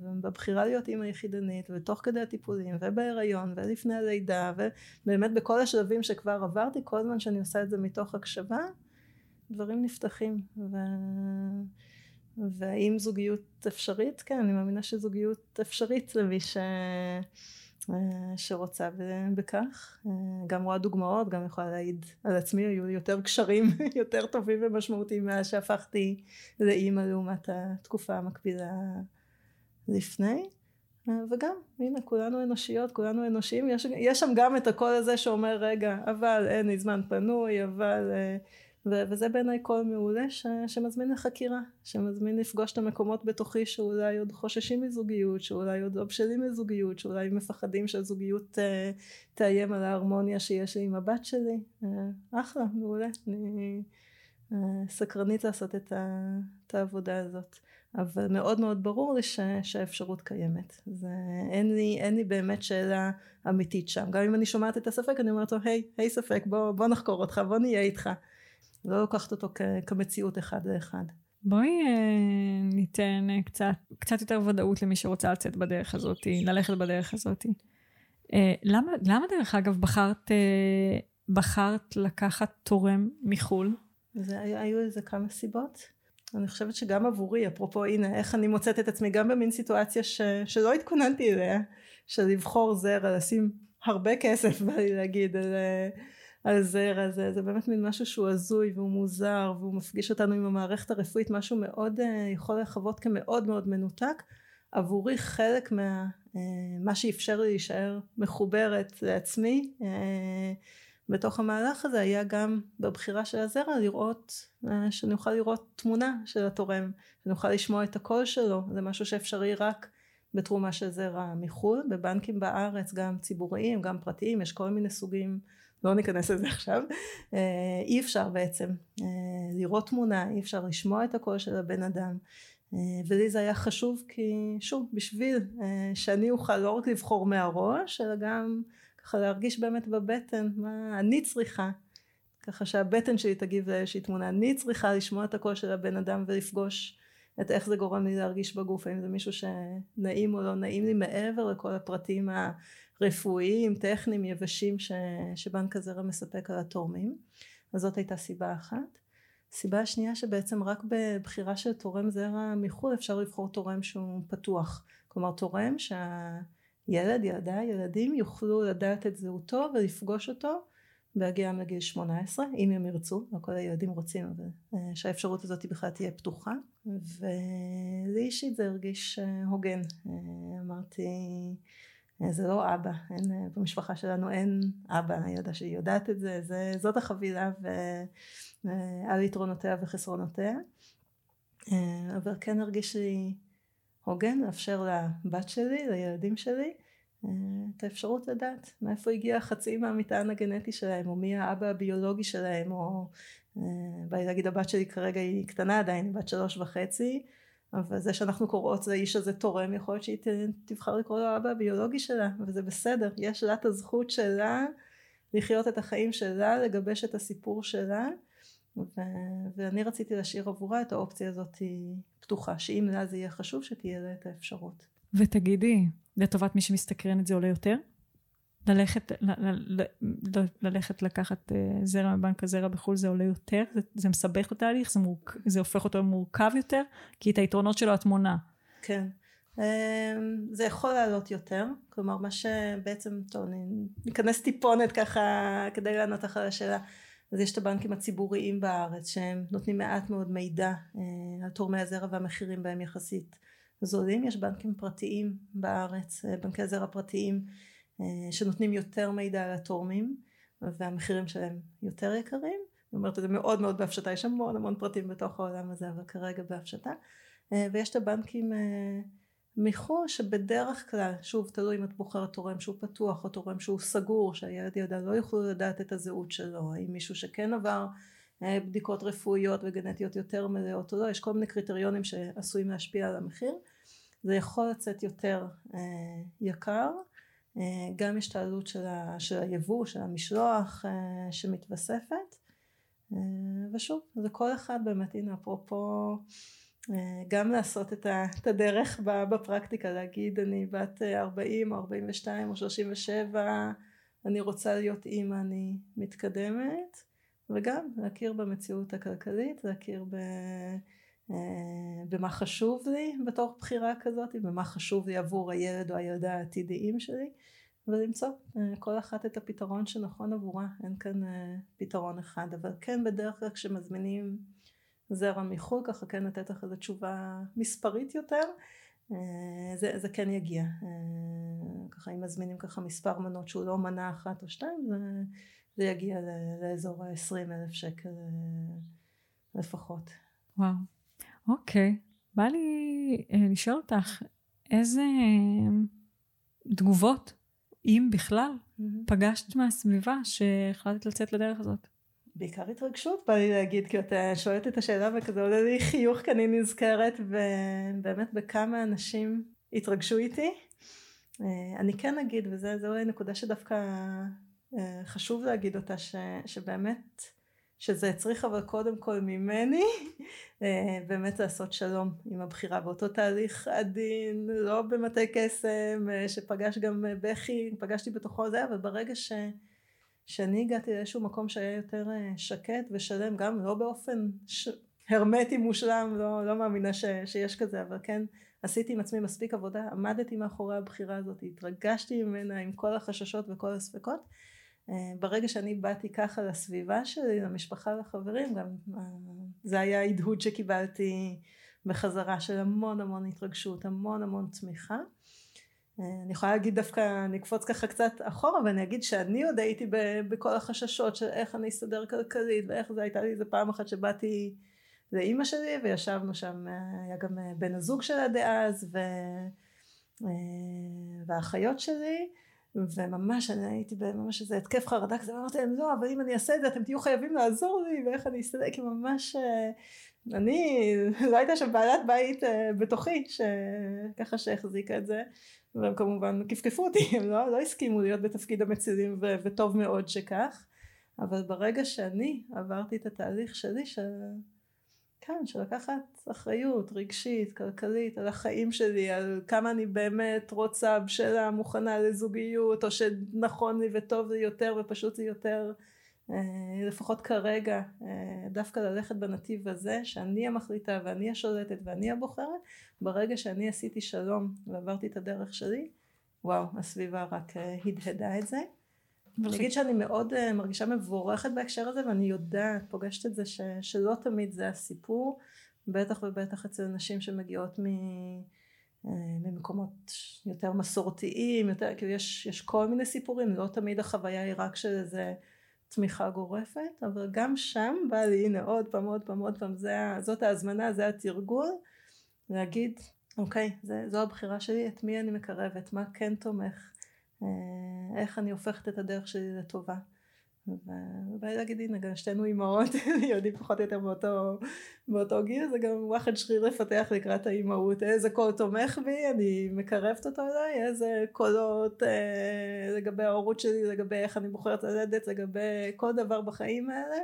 ובבחירה להיות אימא יחידנית ותוך כדי הטיפולים ובהיריון ולפני הלידה ובאמת בכל השלבים שכבר עברתי כל זמן שאני עושה את זה מתוך הקשבה דברים נפתחים ו... והאם זוגיות אפשרית? כן אני מאמינה שזוגיות אפשרית למי ש... אה, שרוצה בכך. אה, גם רואה דוגמאות, גם יכולה להעיד על עצמי, היו יותר קשרים יותר טובים ומשמעותיים מאז שהפכתי לאימא לעומת התקופה המקבילה לפני. אה, וגם, הנה, כולנו אנושיות, כולנו אנושיים, יש, יש שם גם את הקול הזה שאומר, רגע, אבל אין לי זמן פנוי, אבל... ו- וזה בעיניי קול מעולה ש- שמזמין לחקירה, שמזמין לפגוש את המקומות בתוכי שאולי עוד חוששים מזוגיות, שאולי עוד בשלים לזוגיות, שאולי מפחדים שהזוגיות uh, תאיים על ההרמוניה שיש לי עם הבת שלי. Uh, אחלה, מעולה. אני uh, סקרנית לעשות את, ה- את העבודה הזאת. אבל מאוד מאוד ברור לי ש- שהאפשרות קיימת. זה, אין, לי, אין לי באמת שאלה אמיתית שם. גם אם אני שומעת את הספק אני אומרת לו, היי, היי ספק, בוא, בוא נחקור אותך, בוא נהיה איתך. לא לוקחת אותו כ- כמציאות אחד לאחד. בואי אה, ניתן אה, קצת, קצת יותר ודאות למי שרוצה לצאת בדרך הזאת, ללכת בדרך הזאת. אה, למה, למה דרך אגב בחרת, אה, בחרת לקחת תורם מחו"ל? זה, היו לזה כמה סיבות. אני חושבת שגם עבורי, אפרופו הנה איך אני מוצאת את עצמי גם במין סיטואציה ש, שלא התכוננתי אליה, של לבחור זרע, לשים הרבה כסף, בא לי להגיד, על... אה, הזרע הזה, זה באמת מין משהו שהוא הזוי והוא מוזר והוא מפגיש אותנו עם המערכת הרפואית, משהו מאוד, uh, יכול לחוות כמאוד מאוד מנותק. עבורי חלק מה, uh, מה שאפשר לי להישאר מחוברת לעצמי uh, בתוך המהלך הזה היה גם בבחירה של הזרע לראות, שאני אוכל לראות תמונה של התורם, שאני אוכל לשמוע את הקול שלו, זה משהו שאפשרי רק בתרומה של זרע מחו"ל, בבנקים בארץ גם ציבוריים, גם פרטיים, יש כל מיני סוגים לא ניכנס לזה עכשיו, אי אפשר בעצם לראות תמונה, אי אפשר לשמוע את הקול של הבן אדם, ולי זה היה חשוב כי שוב בשביל שאני אוכל לא רק לבחור מהראש אלא גם ככה להרגיש באמת בבטן מה אני צריכה. ככה שהבטן שלי תגיב לאיזושהי תמונה. אני צריכה לשמוע את הקול של הבן אדם ולפגוש את איך זה גורם לי להרגיש בגוף האם זה מישהו שנעים או לא נעים לי מעבר לכל הפרטים הרפואיים טכניים יבשים ש, שבנק הזרע מספק על התורמים. אז זאת הייתה סיבה אחת. סיבה השנייה שבעצם רק בבחירה של תורם זרע מחו"ל אפשר לבחור תורם שהוא פתוח. כלומר תורם שהילד ילדה ילדים יוכלו לדעת את זהותו ולפגוש אותו בהגיעם לגיל 18 אם הם ירצו לא כל הילדים רוצים אבל אה, שהאפשרות הזאת בכלל תהיה פתוחה. ולי אישית זה הרגיש אה, הוגן אה, אמרתי זה לא אבא אין, במשפחה שלנו אין אבא הילדה שלי יודעת את זה, זה זאת החבילה ועל יתרונותיה וחסרונותיה. אבל כן הרגיש לי הוגן לאפשר לבת שלי לילדים שלי את האפשרות לדעת מאיפה הגיע חצי מהמטען הגנטי שלהם או מי האבא הביולוגי שלהם או אה, בא לי להגיד הבת שלי כרגע היא קטנה עדיין בת שלוש וחצי אבל זה שאנחנו קוראות לאיש הזה תורם יכול להיות שהיא תבחר לקרוא לו האבא הביולוגי שלה וזה בסדר יש לה את הזכות שלה לחיות את החיים שלה לגבש את הסיפור שלה ו- ואני רציתי להשאיר עבורה את האופציה הזאת פתוחה שאם לה זה יהיה חשוב שתהיה לה את האפשרות ותגידי לטובת מי שמסתקרן את זה עולה יותר? ללכת, ל, ל, ל, ללכת לקחת אה, זרע מבנק הזרע בחו"ל זה עולה יותר? זה, זה מסבך את התהליך? זה, זה הופך אותו מורכב יותר? כי את היתרונות שלו את מונה. כן. אמ, זה יכול לעלות יותר, כלומר מה שבעצם, טוב, ניכנס טיפונת ככה כדי לענות לך על השאלה. אז יש את הבנקים הציבוריים בארץ שהם נותנים מעט מאוד מידע אה, על תורמי הזרע והמחירים בהם יחסית זולים, יש בנקים פרטיים בארץ, אה, בנקי זרע פרטיים שנותנים יותר מידע על התורמים והמחירים שלהם יותר יקרים, אני אומרת זה מאוד מאוד בהפשטה, יש המון המון פרטים בתוך העולם הזה אבל כרגע בהפשטה. אה, ויש את הבנקים מחו"ל שבדרך כלל, שוב תלוי אם את בוחרת תורם שהוא פתוח או תורם שהוא סגור שהילד ילדה לא יוכלו לדעת את הזהות שלו, האם מישהו שכן עבר אה, בדיקות רפואיות וגנטיות יותר מלאות או לא, יש כל מיני קריטריונים שעשויים להשפיע על המחיר, זה יכול לצאת יותר אה, יקר, אה, גם יש את העלות של, ה, של היבוא, של המשלוח אה, שמתווספת, אה, ושוב, זה כל אחד באמת, הנה אפרופו אה, גם לעשות את הדרך בפרקטיקה, להגיד אני בת 40 או 42 או 37, אני רוצה להיות אימא, אני מתקדמת, וגם להכיר במציאות הכלכלית, להכיר ב... אה, במה חשוב לי בתוך בחירה כזאת, במה חשוב לי עבור הילד או הילדה העתידיים שלי, ולמצוא אה, כל אחת את הפתרון שנכון עבורה, אין כאן אה, פתרון אחד, אבל כן בדרך כלל כשמזמינים זרע מחו"ל, ככה כן לתת לך איזו תשובה מספרית יותר, זה, זה כן יגיע, ככה אם מזמינים ככה מספר מנות שהוא לא מנה אחת או שתיים, זה זה יגיע לאזור ה-20 אלף שקל לפחות. וואו, אוקיי. בא לי אה, לשאול אותך, איזה אה, תגובות, אם בכלל, mm-hmm. פגשת מהסביבה שהחלטת לצאת לדרך הזאת? בעיקר התרגשות בא לי להגיד כי אתה שואלת את השאלה וכזה עולה לי חיוך כי אני נזכרת ובאמת בכמה אנשים התרגשו איתי אני כן אגיד וזה אולי נקודה שדווקא אה, חשוב להגיד אותה ש, שבאמת שזה הצריך אבל קודם כל ממני אה, באמת לעשות שלום עם הבחירה. באותו תהליך עדין לא במטה קסם אה, שפגש גם בכי פגשתי בתוכו זה אבל ברגע ש, שאני הגעתי לאיזשהו מקום שהיה יותר שקט ושלם גם לא באופן ש... הרמטי מושלם לא, לא מאמינה ש, שיש כזה אבל כן עשיתי עם עצמי מספיק עבודה עמדתי מאחורי הבחירה הזאת התרגשתי ממנה עם כל החששות וכל הספקות אה, ברגע שאני באתי ככה לסביבה שלי, למשפחה לחברים, גם אה, זה היה ההדהוד שקיבלתי בחזרה של המון המון התרגשות, המון המון תמיכה. אה, אני יכולה להגיד דווקא, אני אקפוץ ככה קצת אחורה ואני אגיד שאני עוד הייתי בכל החששות של איך אני אסתדר כלכלית ואיך זה, הייתה לי איזה פעם אחת שבאתי לאימא שלי וישבנו שם, היה גם בן הזוג שלה דאז ו... והאחיות שלי וממש אני הייתי בממש איזה התקף חרדה כזה, ואמרתי להם לא, אבל אם אני אעשה את זה אתם תהיו חייבים לעזור לי, ואיך אני אסתדר, כי ממש, אה, אני, לא הייתה שם בעלת בית אה, בתוכי, שככה שהחזיקה את זה, והם כמובן כפכפו אותי, הם לא, לא הסכימו להיות בתפקיד המצילים, ו- וטוב מאוד שכך, אבל ברגע שאני עברתי את התהליך שלי, ש... כן, של לקחת אחריות רגשית, כלכלית, על החיים שלי, על כמה אני באמת רוצה, בשלה, מוכנה לזוגיות, או שנכון לי וטוב לי יותר ופשוט לי יותר, אה, לפחות כרגע, אה, דווקא ללכת בנתיב הזה, שאני המחליטה ואני השולטת ואני הבוחרת, ברגע שאני עשיתי שלום ועברתי את הדרך שלי, וואו, הסביבה רק אה, הדהדה את זה. אני אגיד שאני מאוד uh, מרגישה מבורכת בהקשר הזה ואני יודעת, פוגשת את זה ש, שלא תמיד זה הסיפור, בטח ובטח אצל נשים שמגיעות מ, uh, ממקומות יותר מסורתיים, יותר, כאילו יש, יש כל מיני סיפורים, לא תמיד החוויה היא רק של איזה תמיכה גורפת, אבל גם שם בא לי, הנה עוד פעם, עוד פעם, עוד פעם, זה, זאת ההזמנה, זה התרגול, להגיד, אוקיי, זה, זו הבחירה שלי, את מי אני מקרבת, מה כן תומך. אה, איך אני הופכת את הדרך שלי לטובה. ובא להגיד הנה גם שתינו אימהות יודעים פחות או יותר באותו, באותו גיל זה גם וואחד שריר לפתח לקראת האימהות. איזה קול תומך בי אני מקרבת אותו אליי איזה קולות אה, לגבי ההורות שלי לגבי איך אני בוחרת ללדת לגבי כל דבר בחיים האלה.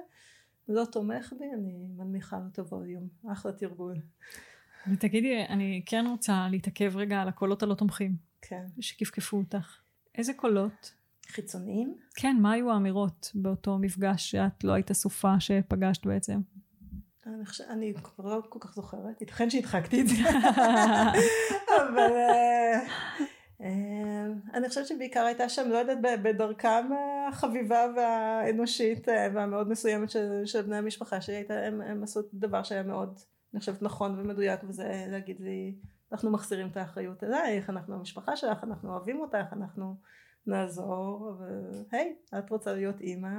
לא תומך בי אני מנמיכה לו את הווליום אחלה תרגול. ותגידי אני כן רוצה להתעכב רגע על הקולות הלא תומכים. כן. שכפכפו אותך איזה קולות? חיצוניים? כן, מה היו האמירות באותו מפגש שאת לא היית אסופה שפגשת בעצם? אני, חושב, אני כבר לא כל כך זוכרת, ייתכן שהדחקתי את זה, אבל אה, אה, אני חושבת שבעיקר הייתה שם, לא יודעת, בדרכם החביבה והאנושית אה, והמאוד מסוימת של, של בני המשפחה שלי, הם, הם עשו דבר שהיה מאוד, אני חושבת, נכון ומדויק, וזה להגיד לי, אנחנו מחזירים את האחריות אלייך, אנחנו המשפחה שלך, אנחנו אוהבים אותך, אנחנו נעזור, והי, את רוצה להיות אימא,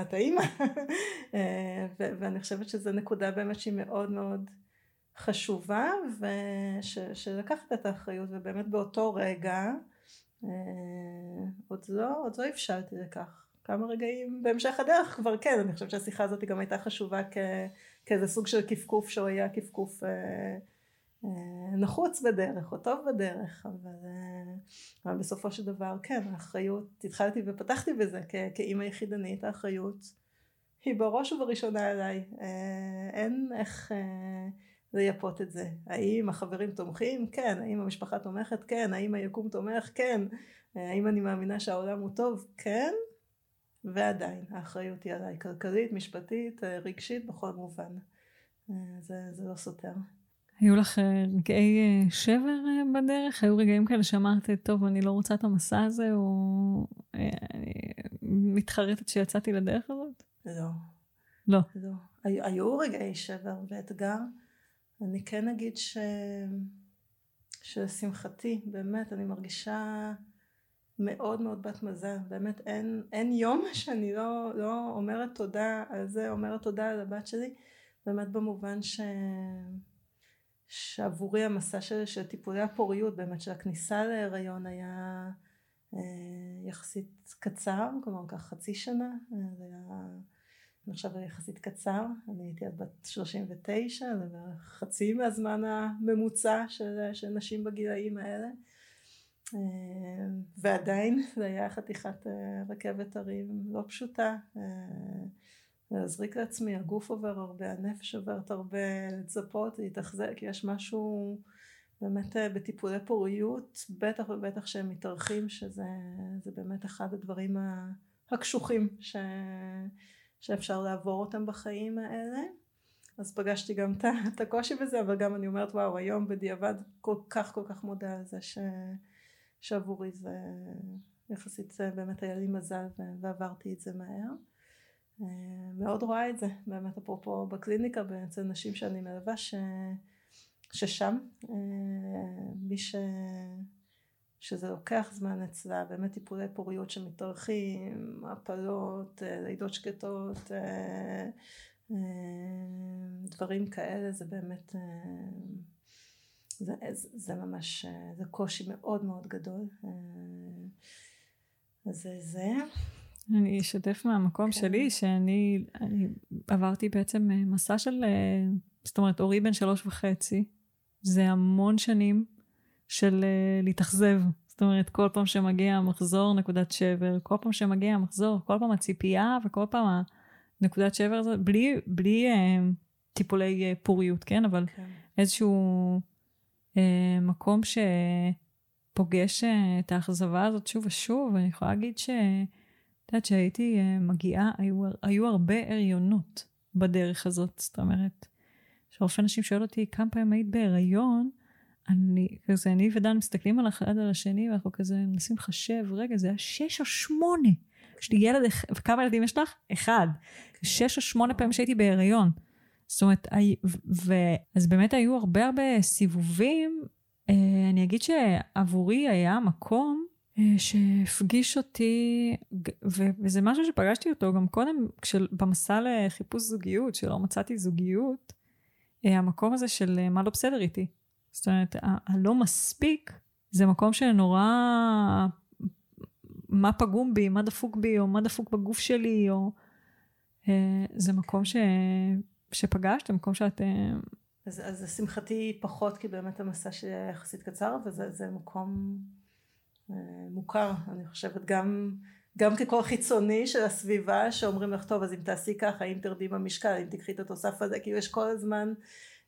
את האימא. אה, ואני חושבת שזו נקודה באמת שהיא מאוד מאוד חשובה, ושלקחת את האחריות, ובאמת באותו רגע, אה, עוד לא, עוד לא הבשלתי לכך. כמה רגעים בהמשך הדרך כבר כן, אני חושבת שהשיחה הזאת גם הייתה חשובה כ, כאיזה סוג של קפקוף שהוא היה קפקוף אה, נחוץ בדרך או טוב בדרך אבל, אה, אבל בסופו של דבר כן האחריות התחלתי ופתחתי בזה כ- כאימא יחידנית האחריות היא בראש ובראשונה עליי. אה, אין איך לייפות את זה. האם החברים תומכים? כן. האם המשפחה תומכת? כן. האם היקום תומך? כן. האם אני מאמינה שהעולם הוא טוב? כן. ועדיין האחריות היא עליי כלכלית משפטית רגשית בכל מובן. זה, זה לא סותר היו לך אה, רגעי אה, שבר אה, בדרך? היו רגעים כאלה שאמרת, טוב, אני לא רוצה את המסע הזה, או אני מתחרטת שיצאתי לדרך הזאת? לא. לא. לא. היו, היו רגעי שבר ואתגר. אני כן אגיד ש... שלשמחתי, באמת, אני מרגישה מאוד מאוד בת מזל. באמת, אין, אין יום שאני לא, לא אומרת תודה על זה, אומרת תודה על הבת שלי. באמת במובן ש... שעבורי המסע של, של טיפולי הפוריות באמת של הכניסה להיריון היה אה, יחסית קצר כלומר כך חצי שנה אה, זה היה נחשב יחסית קצר. אני הייתי עד בת 39 זה בערך חצי מהזמן הממוצע של, של נשים בגילאים האלה. אה, ועדיין זה היה חתיכת אה, רכבת הרים לא פשוטה אה, להזריק לעצמי, הגוף עובר הרבה, הנפש עוברת הרבה, לצפות, להתאכזק, יש משהו באמת אה, בטיפולי פוריות, בטח ובטח שהם מתארחים, שזה באמת אחד הדברים הקשוחים ש, שאפשר לעבור אותם בחיים האלה. אז פגשתי גם את הקושי בזה, אבל גם אני אומרת וואו, היום בדיעבד כל כך כל כך מודה על זה ש, שעבורי זה יחסית באמת היה לי מזל ועברתי את זה מהר. אה, מאוד רואה את זה, באמת אפרופו בקליניקה, אצל נשים שאני מלווה, ש... ששם אה, מי ש... שזה לוקח זמן אצלה, באמת טיפולי פוריות שמתארחים, הפלות, אה, לידות שקטות, דברים כאלה, זה באמת, זה, זה ממש, זה קושי מאוד מאוד גדול. אז זה. אני אשתף מהמקום כן. שלי, שאני עברתי בעצם מסע של, זאת אומרת, אורי בן שלוש וחצי. זה המון שנים של להתאכזב. זאת אומרת, כל פעם שמגיע המחזור נקודת שבר, כל פעם שמגיע המחזור, כל פעם הציפייה וכל פעם הנקודת שבר הזאת, בלי, בלי אה, טיפולי אה, פוריות, כן? אבל כן. איזשהו אה, מקום שפוגש אה, את האכזבה הזאת שוב ושוב, ואני יכולה להגיד ש... את יודעת, שהייתי אה, מגיעה, היו, היו הרבה הריונות בדרך הזאת, זאת אומרת, שרופא נשים שואל אותי כמה פעמים היית בהיריון, אני, כזה, אני ודן מסתכלים על אחד על השני, ואנחנו כזה מנסים לחשב, רגע, זה היה שש או שמונה. יש לי ילד, וכמה ילדים יש לך? אחד. שש או שמונה פעמים שהייתי בהיריון. זאת אומרת, ו, אז באמת היו הרבה הרבה סיבובים. אה, אני אגיד שעבורי היה מקום שהפגיש אותי, וזה משהו שפגשתי אותו גם קודם, במסע לחיפוש זוגיות, שלא מצאתי זוגיות, אה, המקום הזה של מה לא בסדר איתי. זאת אומרת, הלא מספיק זה מקום שנורא... מה פגום בי, מה דפוק בי, או מה דפוק בגוף שלי, או... אה, זה מקום ש... שפגשת, מקום שאת... אה, אז, אז לשמחתי פחות, כי באמת המסע שלי היה יחסית קצר, וזה מקום אה, מוכר, אני חושבת, גם, גם כקול חיצוני של הסביבה, שאומרים לך, טוב, אז אם תעשי ככה, אם תרדי במשקל, אם תקחי את התוסף הזה, כאילו יש כל הזמן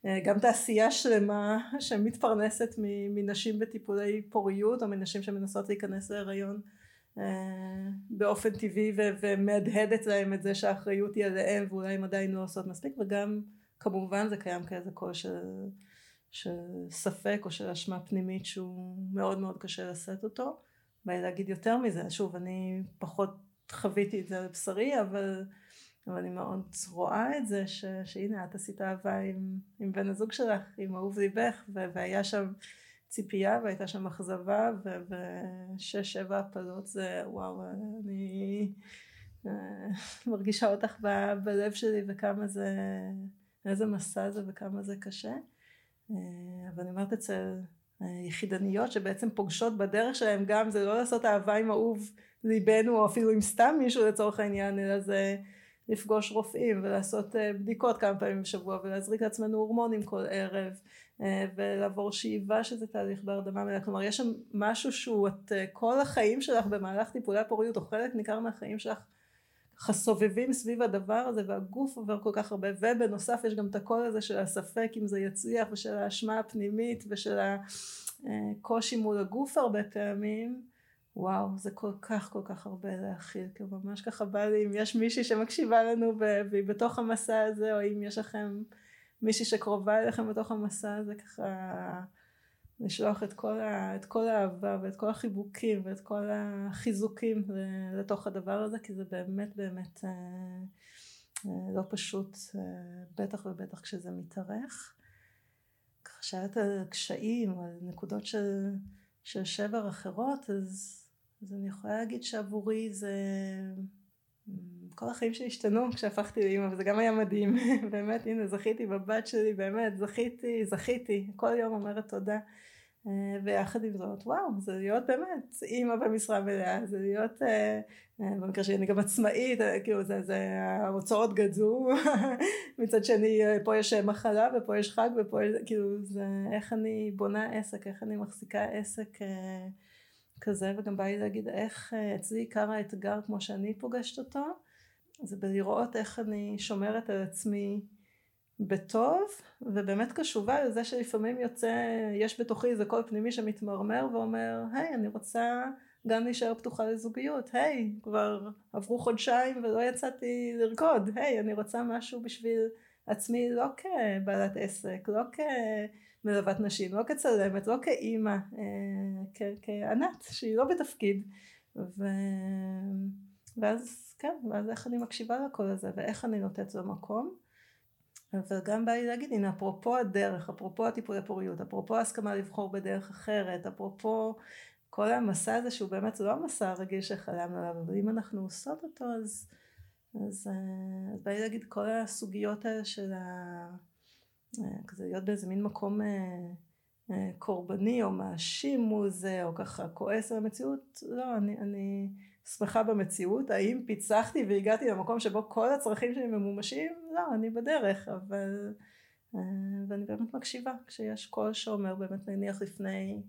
אה, גם תעשייה שלמה שמתפרנסת מנשים בטיפולי פוריות או מנשים שמנסות להיכנס להיריון אה, באופן טבעי ומהדהדת להם את זה שהאחריות היא עליהם ואולי הם עדיין לא עושות מספיק וגם כמובן זה קיים כאיזה קול של, של ספק או של אשמה פנימית שהוא מאוד מאוד קשה לשאת אותו. בא להגיד יותר מזה, שוב אני פחות חוויתי את זה על בשרי אבל אבל אני מאוד רואה את זה ש, שהנה את עשית אהבה עם, עם בן הזוג שלך, עם אהוב ליבך והיה שם ציפייה והייתה שם אכזבה ושש שבע הפלות זה וואו אני אה, מרגישה אותך ב, בלב שלי וכמה זה איזה מסע זה וכמה זה קשה אבל אני אומרת אצל יחידניות שבעצם פוגשות בדרך שלהם גם זה לא לעשות אהבה עם אהוב ליבנו או אפילו עם סתם מישהו לצורך העניין אלא זה לפגוש רופאים ולעשות אה, בדיקות כמה פעמים בשבוע ולהזריק לעצמנו הורמונים כל ערב אה, ולעבור שאיבה שזה תהליך בהרדמה מלאה. כלומר יש שם משהו שהוא את אה, כל החיים שלך במהלך טיפולי הפוריות או חלק ניכר מהחיים שלך ככה סובבים סביב הדבר הזה והגוף עובר כל כך הרבה ובנוסף יש גם את הקול הזה של הספק אם זה יצליח ושל האשמה הפנימית ושל הקושי מול הגוף הרבה פעמים. וואו, זה כל כך כל כך הרבה להכיל, כי ממש ככה בא לי, אם יש מישהי שמקשיבה לנו והיא בתוך המסע הזה, או אם יש לכם מישהי שקרובה אליכם בתוך המסע הזה, ככה לשלוח את כל, ה, את כל האהבה ואת כל החיבוקים ואת כל החיזוקים לתוך הדבר הזה, כי זה באמת באמת אה, אה, לא פשוט, אה, בטח ובטח כשזה מתארך. ככה שהיה את הקשיים, על נקודות של... של שבר אחרות, אז אז אני יכולה להגיד שעבורי זה... כל החיים שלי השתנו כשהפכתי לאימא וזה גם היה מדהים. באמת הנה זכיתי בבת שלי באמת זכיתי זכיתי. כל יום אומרת תודה ויחד עם זאת וואו זה להיות באמת אימא במשרה מלאה זה להיות אה, אה, במקרה שלי אני גם עצמאית כאילו זה, זה ההוצאות גדזו מצד שני פה יש מחלה ופה יש חג ופה יש כאילו זה איך אני בונה עסק איך אני מחזיקה עסק כזה וגם בא לי להגיד איך אה, אצלי עיקר האתגר כמו שאני פוגשת אותו זה בלראות איך אני שומרת על עצמי בטוב ובאמת קשובה לזה שלפעמים יוצא יש בתוכי איזה קול פנימי שמתמרמר ואומר היי אני רוצה גם להישאר פתוחה לזוגיות היי כבר עברו חודשיים ולא יצאתי לרקוד היי אני רוצה משהו בשביל עצמי לא כבעלת עסק לא כ... מלוות נשים, לא כצלמת, לא כאימא, אה, כענת שהיא לא בתפקיד. ו... ואז כן, ואז איך אני מקשיבה לקול הזה ואיך אני נותנת לו מקום. אבל גם בא לי להגיד, הנה אפרופו הדרך, אפרופו הטיפולי פוריות, אפרופו ההסכמה לבחור בדרך אחרת, אפרופו כל המסע הזה שהוא באמת לא המסע הרגיל שחלמנו עליו, אבל אם אנחנו עושות אותו אז, אז, אה, אז בא לי להגיד כל הסוגיות האלה של ה... אה, כזה להיות באיזה מין מקום אה, קורבני או מאשים מול זה או ככה כועס על המציאות לא אני, אני שמחה במציאות האם פיצחתי והגעתי למקום שבו כל הצרכים שלי ממומשים לא אני בדרך אבל אה, ואני באמת מקשיבה כשיש קול שאומר באמת נניח לפני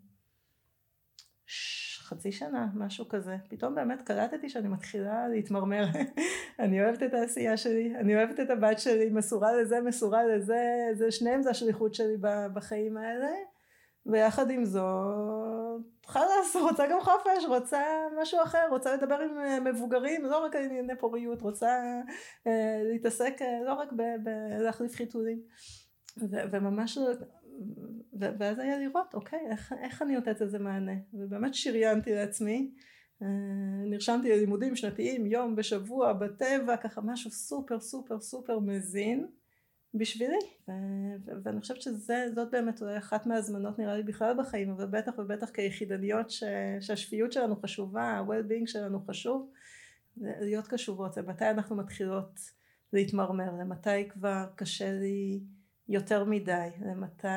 חצי שנה, משהו כזה. פתאום באמת קלטתי שאני מתחילה להתמרמר. אני אוהבת את העשייה שלי, אני אוהבת את הבת שלי, מסורה לזה, מסורה לזה, זה שניהם זה השליחות שלי בחיים האלה. ויחד עם זאת, חלאס, רוצה גם חופש, רוצה משהו אחר, רוצה לדבר עם אה, מבוגרים, לא רק על ענייני פוריות, רוצה אה, להתעסק אה, לא רק בלהחליף חיתולים. וממש ואז היה לראות אוקיי איך, איך אני נותנת לזה מענה ובאמת שריינתי לעצמי אה, נרשמתי ללימודים שנתיים יום בשבוע בטבע ככה משהו סופר סופר סופר מזין בשבילי ו- ואני חושבת שזאת באמת אולי אחת מהזמנות נראה לי בכלל בחיים אבל בטח ובטח כיחידניות ש- שהשפיות שלנו חשובה ה-well-being שלנו חשוב להיות קשובות למתי אנחנו מתחילות להתמרמר למתי כבר קשה לי יותר מדי, למתי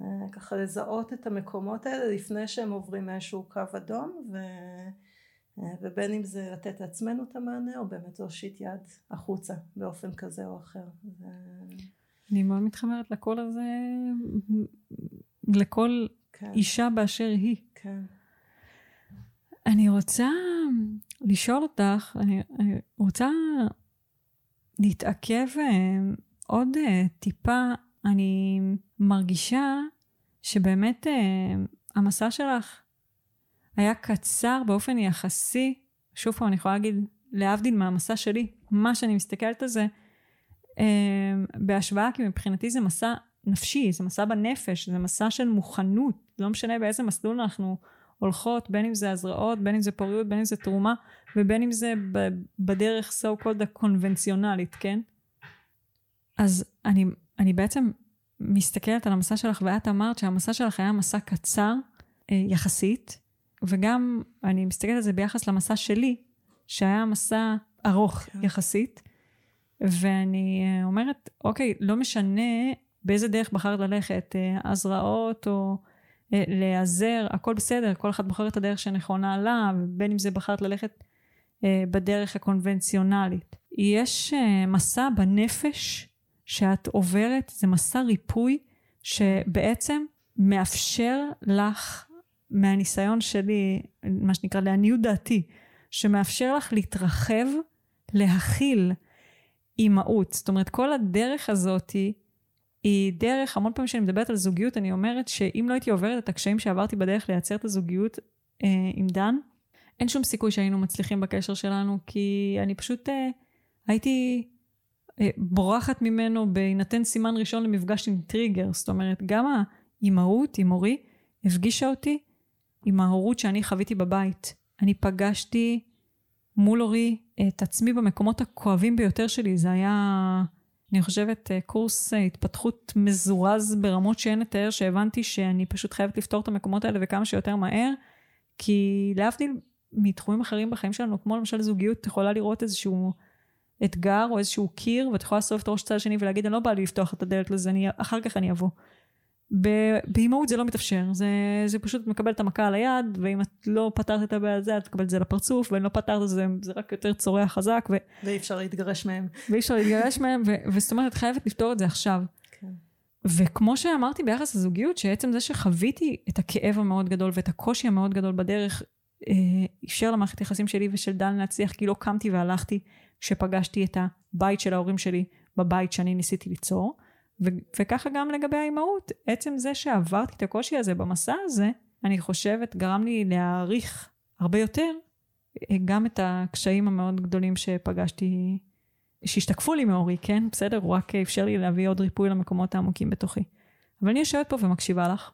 אה, ככה לזהות את המקומות האלה לפני שהם עוברים מאיזשהו קו אדום ו... אה, ובין אם זה לתת לעצמנו את המענה או באמת להושיט יד החוצה באופן כזה או אחר. ו... אני מאוד מתחברת לקול הזה, לכל כן. אישה באשר היא. כן. אני רוצה לשאול אותך, אני, אני רוצה להתעכב אה, עוד uh, טיפה, אני מרגישה שבאמת המסע שלך היה קצר באופן יחסי, שוב פעם אני יכולה להגיד, להבדיל מהמסע שלי, מה שאני מסתכלת על זה, uh, בהשוואה, כי מבחינתי זה מסע נפשי, זה מסע בנפש, זה מסע של מוכנות, לא משנה באיזה מסלול אנחנו הולכות, בין אם זה הזרעות, בין אם זה פוריות, בין אם זה תרומה, ובין אם זה בדרך so called הקונבנציונלית, כן? אז אני, אני בעצם מסתכלת על המסע שלך, ואת אמרת שהמסע שלך היה מסע קצר אה, יחסית, וגם אני מסתכלת על זה ביחס למסע שלי, שהיה מסע ארוך כן. יחסית, ואני אה, אומרת, אוקיי, לא משנה באיזה דרך בחרת ללכת, אה, הזרעות או אה, להיעזר, הכל בסדר, כל אחד בוחר את הדרך שנכונה לה, ובין אם זה בחרת ללכת בדרך הקונבנציונלית. יש מסע בנפש שאת עוברת, זה מסע ריפוי שבעצם מאפשר לך, מהניסיון שלי, מה שנקרא לעניות דעתי, שמאפשר לך להתרחב, להכיל אימהות. זאת אומרת, כל הדרך הזאת היא דרך, המון פעמים כשאני מדברת על זוגיות, אני אומרת שאם לא הייתי עוברת את הקשיים שעברתי בדרך לייצר את הזוגיות אה, עם דן, אין שום סיכוי שהיינו מצליחים בקשר שלנו, כי אני פשוט אה, הייתי אה, בורחת ממנו בהינתן סימן ראשון למפגש עם טריגר. זאת אומרת, גם האימהות, אימורי, הפגישה אותי עם ההורות שאני חוויתי בבית. אני פגשתי מול אורי את עצמי במקומות הכואבים ביותר שלי. זה היה, אני חושבת, אה, קורס אה, התפתחות מזורז ברמות שאין לתאר, שהבנתי שאני פשוט חייבת לפתור את המקומות האלה וכמה שיותר מהר, כי להבדיל מתחומים אחרים בחיים שלנו, כמו למשל זוגיות, יכולה לראות איזשהו אתגר או איזשהו קיר, ואת יכולה לסובב את הראש צד השני ולהגיד, אני לא בא לי לפתוח את הדלת לזה, אני, אחר כך אני אבוא. באימהות זה לא מתאפשר, זה, זה פשוט מקבל את המכה על היד, ואם את לא פתרת את הבעיה הזה, את תקבל את זה לפרצוף, ואם לא פתרת את זה, זה רק יותר צורח חזק. ו... ואי אפשר להתגרש מהם. ואי אפשר להתגרש מהם, ו... וזאת אומרת, את חייבת לפתור את זה עכשיו. כן. וכמו שאמרתי ביחס לזוגיות, שעצם זה שחוויתי את הכאב המאוד גדול ואת הקושי המאוד גדול בדרך, אה, אפשר למערכת יחסים שלי ושל דן להצליח, כי לא קמתי והלכתי כשפגשתי את הבית של ההורים שלי בבית שאני ניסיתי ליצור. ו- וככה גם לגבי האימהות, עצם זה שעברתי את הקושי הזה במסע הזה, אני חושבת גרם לי להעריך הרבה יותר אה, גם את הקשיים המאוד גדולים שפגשתי, שהשתקפו לי מאורי, כן? בסדר? הוא רק אפשר לי להביא עוד ריפוי למקומות העמוקים בתוכי. אבל אני יושבת פה ומקשיבה לך,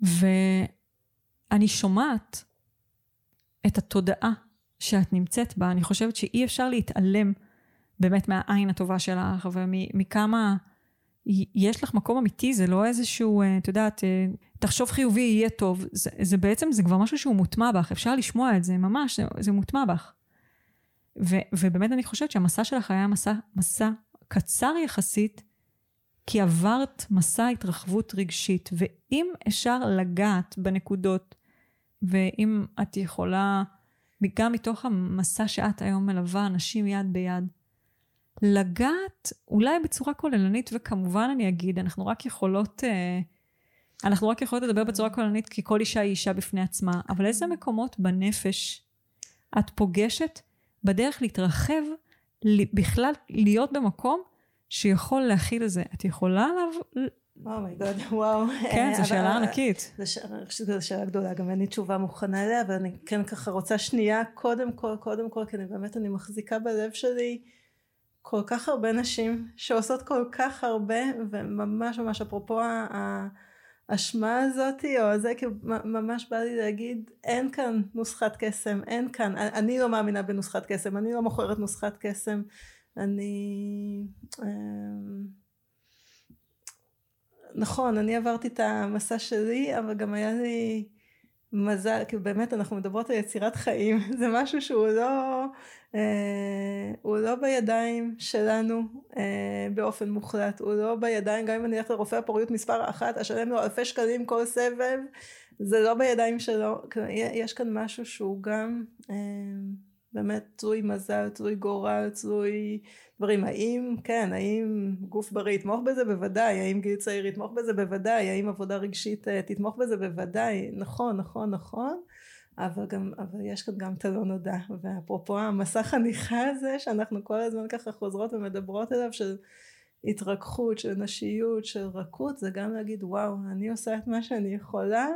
ואני שומעת את התודעה שאת נמצאת בה, אני חושבת שאי אפשר להתעלם באמת מהעין הטובה שלך ומכמה יש לך מקום אמיתי, זה לא איזשהו, אה, את יודעת, אה, תחשוב חיובי, יהיה טוב. זה, זה בעצם, זה כבר משהו שהוא מוטמע בך, אפשר לשמוע את זה, ממש, זה, זה מוטמע בך. ו, ובאמת אני חושבת שהמסע שלך היה מסע, מסע קצר יחסית, כי עברת מסע התרחבות רגשית, ואם אפשר לגעת בנקודות, ואם את יכולה, גם מתוך המסע שאת היום מלווה אנשים יד ביד, לגעת אולי בצורה כוללנית, וכמובן אני אגיד, אנחנו רק יכולות, אה, אנחנו רק יכולות לדבר בצורה כוללנית כי כל אישה היא אישה בפני עצמה, אבל איזה מקומות בנפש את פוגשת בדרך להתרחב, בכלל להיות במקום שיכול להכיל את זה. את יכולה עליו... אומייגוד, וואו. כן, זו שאלה ענקית. זו שאלה גדולה, גם אין לי תשובה מוכנה אליה, אבל אני כן ככה רוצה שנייה, קודם כל, קודם כל, כי אני באמת, אני מחזיקה בלב שלי כל כך הרבה נשים שעושות כל כך הרבה, וממש ממש אפרופו האשמה הזאתי, או זה, כאילו ממש בא לי להגיד, אין כאן נוסחת קסם, אין כאן, אני לא מאמינה בנוסחת קסם, אני לא מוכרת נוסחת קסם. אני... אמ, נכון, אני עברתי את המסע שלי, אבל גם היה לי מזל, כי באמת אנחנו מדברות על יצירת חיים, זה משהו שהוא לא, אה, הוא לא בידיים שלנו אה, באופן מוחלט, הוא לא בידיים, גם אם אני אלך לרופא הפוריות מספר אחת, אשלם לו אלפי שקלים כל סבב, זה לא בידיים שלו, יש כאן משהו שהוא גם... אה, באמת תלוי מזל, תלוי גורל, תלוי דברים. האם, כן, האם גוף בריא יתמוך בזה? בוודאי. האם גיל צעיר יתמוך בזה? בוודאי. האם עבודה רגשית תתמוך בזה? בוודאי. נכון, נכון, נכון. אבל גם, אבל יש כאן גם את הלא נודע. ואפרופו המסע חניכה הזה, שאנחנו כל הזמן ככה חוזרות ומדברות עליו, של התרככות, של נשיות, של רכות, זה גם להגיד, וואו, אני עושה את מה שאני יכולה,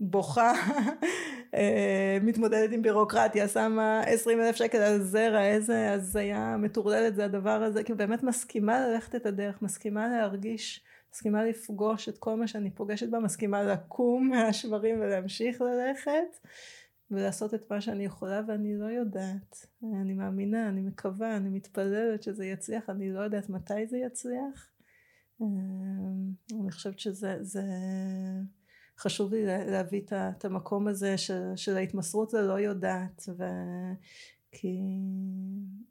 בוכה, אה, מתמודדת עם בירוקרטיה, שמה עשרים אלף שקל על זרע, איזה הזיה מטורללת זה הדבר הזה, כאילו באמת מסכימה ללכת את הדרך, מסכימה להרגיש, מסכימה לפגוש את כל מה שאני פוגשת בה, מסכימה לקום מהשברים ולהמשיך ללכת ולעשות את מה שאני יכולה ואני לא יודעת, אני מאמינה, אני מקווה, אני מתפללת שזה יצליח, אני לא יודעת מתי זה יצליח, אה, אני חושבת שזה, זה... חשוב לי להביא את המקום הזה של, של ההתמסרות ללא יודעת ו... כי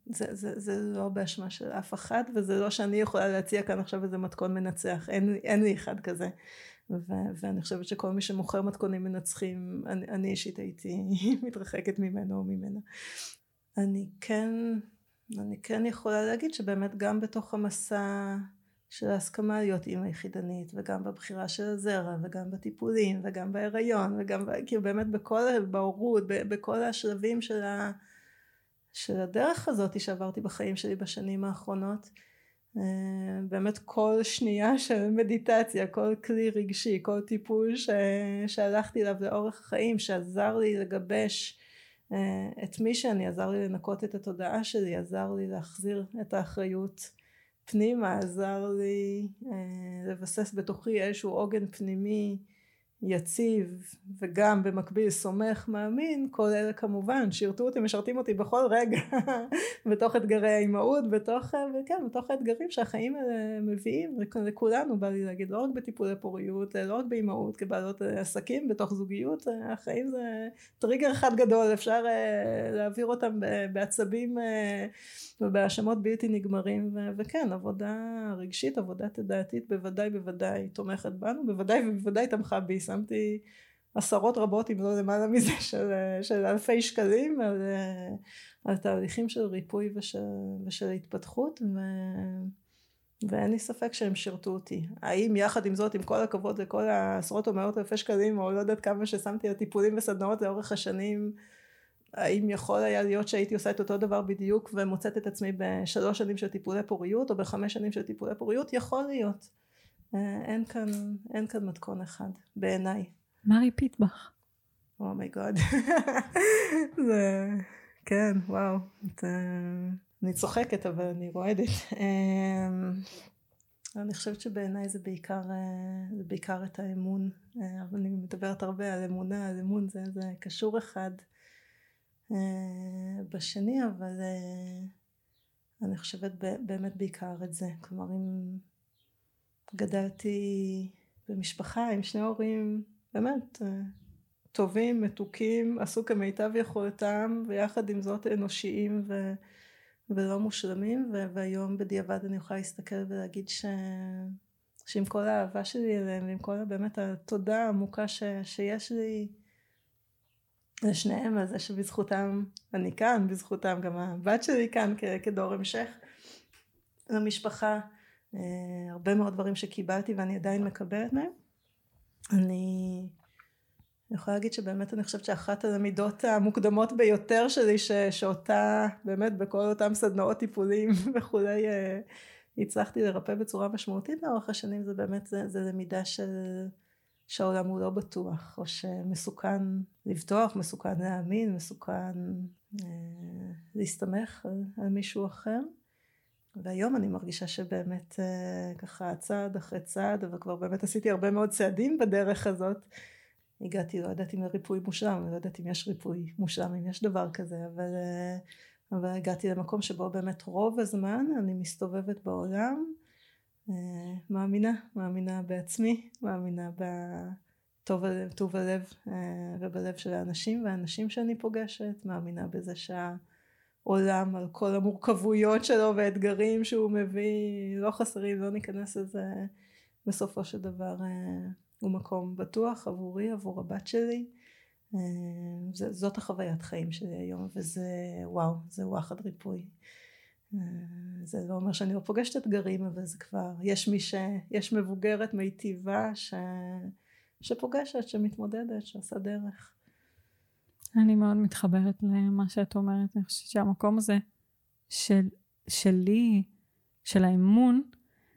זה, זה, זה לא באשמה של אף אחד וזה לא שאני יכולה להציע כאן עכשיו איזה מתכון מנצח. אין, אין לי אחד כזה. ו, ואני חושבת שכל מי שמוכר מתכונים מנצחים אני, אני אישית הייתי מתרחקת ממנו או ממנה. אני כן אני כן יכולה להגיד שבאמת גם בתוך המסע של ההסכמה להיות אימא יחידנית וגם בבחירה של הזרע וגם בטיפולים וגם בהיריון וגם כאילו באמת בכל בהורות בכל השלבים של, ה, של הדרך הזאת שעברתי בחיים שלי בשנים האחרונות אה, באמת כל שנייה של מדיטציה כל כלי רגשי כל טיפול ש, שהלכתי אליו לאורך החיים שעזר לי לגבש אה, את מי שאני עזר לי לנקות את התודעה שלי עזר לי להחזיר את האחריות פנימה עזר לי אה, לבסס בתוכי איזשהו עוגן פנימי יציב וגם במקביל סומך מאמין כל אלה כמובן שירתו אותי משרתים אותי בכל רגע בתוך אתגרי האימהות בתוך וכן בתוך האתגרים שהחיים האלה מביאים לכולנו בא לי להגיד לא רק בטיפולי פוריות לא רק באימהות כבעלות עסקים בתוך זוגיות החיים זה טריגר אחד גדול אפשר אה, להעביר אותם בעצבים אה, ובהאשמות בלתי נגמרים וכן עבודה רגשית עבודה תודעתית בוודאי בוודאי תומכת בנו בוודאי ובוודאי תמכה בי שמתי עשרות רבות אם לא למעלה מזה של, של אלפי שקלים על, על תהליכים של ריפוי ושל, ושל התפתחות ו, ואין לי ספק שהם שירתו אותי. האם יחד עם זאת עם כל הכבוד לכל העשרות או מאות אלפי שקלים או לא יודעת כמה ששמתי על טיפולים וסדנאות לאורך השנים האם יכול היה להיות שהייתי עושה את אותו דבר בדיוק ומוצאת את עצמי בשלוש שנים של טיפולי פוריות או בחמש שנים של טיפולי פוריות? יכול להיות. אה, אין כאן, אין כאן מתכון אחד, בעיניי. מה ריפית בך? אומייגוד. זה... כן, וואו. את, אני צוחקת אבל אני רועדת. אמ, אני חושבת שבעיניי זה בעיקר, אה, זה בעיקר את האמון. אה, אני מדברת הרבה על אמונה, על אמון זה, זה קשור אחד בשני, אבל אני חושבת באמת בעיקר את זה. כלומר, אם... גדלתי במשפחה עם שני הורים באמת אה, טובים, מתוקים, עשו כמיטב יכולתם ויחד עם זאת אנושיים ו... ולא מושלמים, והיום בדיעבד אני יכולה להסתכל ולהגיד ש... שעם כל האהבה שלי אליהם, ועם כל באמת התודה העמוקה ש... שיש לי לשניהם, על זה שבזכותם אני כאן, בזכותם גם הבת שלי כאן כ... כדור המשך למשפחה, הרבה מאוד דברים שקיבלתי ואני עדיין מקבלת מהם. אני יכולה להגיד שבאמת אני חושבת שאחת הלמידות המוקדמות ביותר שלי ש, שאותה באמת בכל אותם סדנאות טיפולים וכולי אה, הצלחתי לרפא בצורה משמעותית לאורך השנים זה באמת זה, זה למידה של שהעולם הוא לא בטוח או שמסוכן לבטוח מסוכן להאמין מסוכן אה, להסתמך על, על מישהו אחר והיום אני מרגישה שבאמת אה, ככה צעד אחרי צעד אבל כבר באמת עשיתי הרבה מאוד צעדים בדרך הזאת. הגעתי, לא יודעת אם לריפוי מושלם, לא יודעת אם יש ריפוי מושלם, אם יש דבר כזה, אבל, אה, אבל הגעתי למקום שבו באמת רוב הזמן אני מסתובבת בעולם, אה, מאמינה, מאמינה בעצמי, מאמינה בטוב הלב ובלב של האנשים והאנשים שאני פוגשת, מאמינה בזה שהעולם על כל המורכבויות שלו והאתגרים שהוא מביא לא חסרים, לא ניכנס לזה בסופו של דבר הוא מקום בטוח עבורי, עבור הבת שלי. אה, זאת החוויית חיים שלי היום, וזה וואו, זה וואחד ריפוי. אה, זה לא אומר שאני לא פוגשת אתגרים, אבל זה כבר, יש מי ש... יש מבוגרת מיטיבה ש... שפוגשת, שמתמודדת, שעושה דרך. אני מאוד מתחברת למה שאת אומרת. אני חושבת שהמקום הזה של, שלי, של האמון,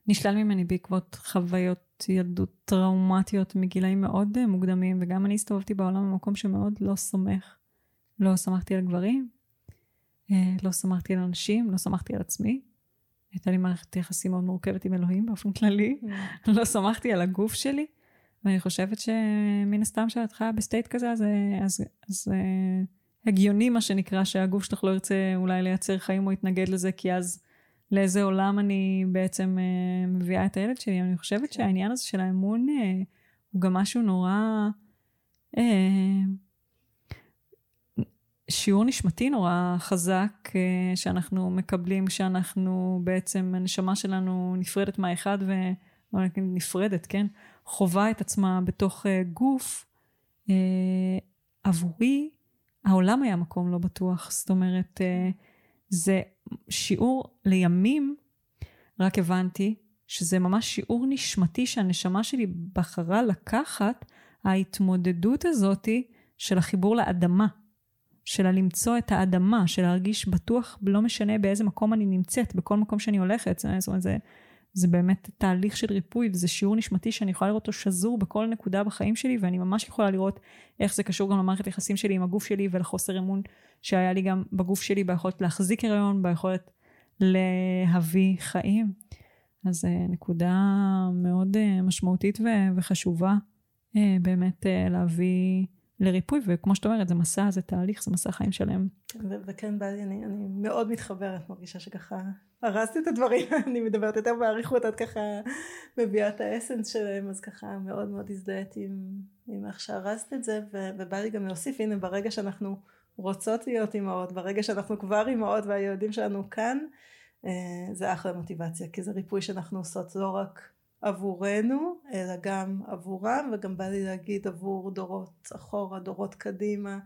נשלל ממני בעקבות חוויות ילדות טראומטיות מגילאים מאוד אה, מוקדמים, וגם אני הסתובבתי בעולם במקום שמאוד לא סומך. לא סמכתי על גברים, אה, לא סמכתי על אנשים, לא סמכתי על עצמי. הייתה לי מערכת יחסים מאוד מורכבת עם אלוהים באופן כללי. Mm. לא סמכתי על הגוף שלי, ואני חושבת שמן הסתם שאת חיה ב state כזה, אז, אה, אז, אז הגיוני מה שנקרא, שהגוף שלך לא ירצה אולי לייצר חיים או יתנגד לזה, כי אז לאיזה עולם אני בעצם אה, מביאה את הילד שלי. אני חושבת כן. שהעניין הזה של האמון אה, הוא גם משהו נורא... אה, שיעור נשמתי נורא חזק אה, שאנחנו מקבלים כשאנחנו בעצם, הנשמה שלנו נפרדת מהאחד ו... נפרדת, כן? חווה את עצמה בתוך אה, גוף. אה, עבורי, העולם היה מקום לא בטוח. זאת אומרת, אה, זה שיעור לימים, רק הבנתי שזה ממש שיעור נשמתי שהנשמה שלי בחרה לקחת, ההתמודדות הזאתי של החיבור לאדמה, של למצוא את האדמה, של להרגיש בטוח, לא משנה באיזה מקום אני נמצאת, בכל מקום שאני הולכת. זאת אומרת, זה, זה באמת תהליך של ריפוי, וזה שיעור נשמתי שאני יכולה לראות אותו שזור בכל נקודה בחיים שלי, ואני ממש יכולה לראות איך זה קשור גם למערכת יחסים שלי עם הגוף שלי ולחוסר אמון שהיה לי גם בגוף שלי, ביכולת להחזיק הריון, ביכולת להביא חיים. אז אה, נקודה מאוד אה, משמעותית וחשובה אה, באמת להביא לריפוי, וכמו שאת אומרת, זה מסע, זה תהליך, זה מסע חיים שלם. וכן, בא לי, אני, אני מאוד מתחברת, מרגישה שככה הרסתי את הדברים, אני מדברת יותר באריכות, את ככה מביאה את האסנס שלהם, אז ככה מאוד מאוד הזדהיתי עם, עם איך שהרסת את זה, ובא לי גם להוסיף, הנה ברגע שאנחנו רוצות להיות אימהות, ברגע שאנחנו כבר אימהות והילדים שלנו כאן, אה, זה אחלה מוטיבציה, כי זה ריפוי שאנחנו עושות לא רק עבורנו, אלא גם עבורם, וגם בא לי להגיד עבור דורות אחורה, דורות קדימה,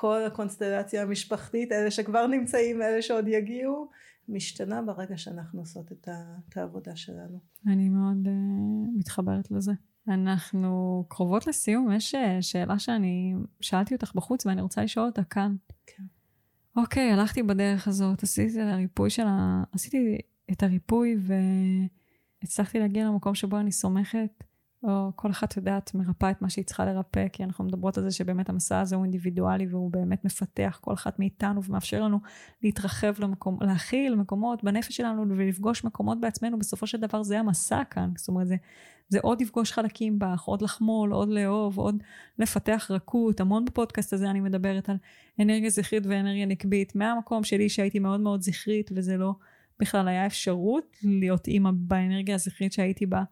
כל הקונסטלציה המשפחתית, אלה שכבר נמצאים, אלה שעוד יגיעו, משתנה ברגע שאנחנו עושות את, ה, את העבודה שלנו. אני מאוד uh, מתחברת לזה. אנחנו קרובות לסיום, יש אה, שאלה שאני שאלתי אותך בחוץ ואני רוצה לשאול אותה כאן. כן. אוקיי, הלכתי בדרך הזאת, עשיתי את הריפוי של ה... עשיתי את הריפוי והצלחתי להגיע למקום שבו אני סומכת או כל אחת יודעת מרפאה את מה שהיא צריכה לרפא, כי אנחנו מדברות על זה שבאמת המסע הזה הוא אינדיבידואלי והוא באמת מפתח כל אחת מאיתנו ומאפשר לנו להתרחב למקום, להכיל מקומות בנפש שלנו ולפגוש מקומות בעצמנו, בסופו של דבר זה המסע כאן, זאת אומרת זה, זה עוד לפגוש חלקים בך, עוד לחמול, עוד לאהוב, עוד לפתח רכות, המון בפודקאסט הזה אני מדברת על אנרגיה זכרית ואנרגיה נקבית, מהמקום שלי שהייתי מאוד מאוד זכרית וזה לא בכלל היה אפשרות להיות אימא באנרגיה הזכרית שהייתי בה.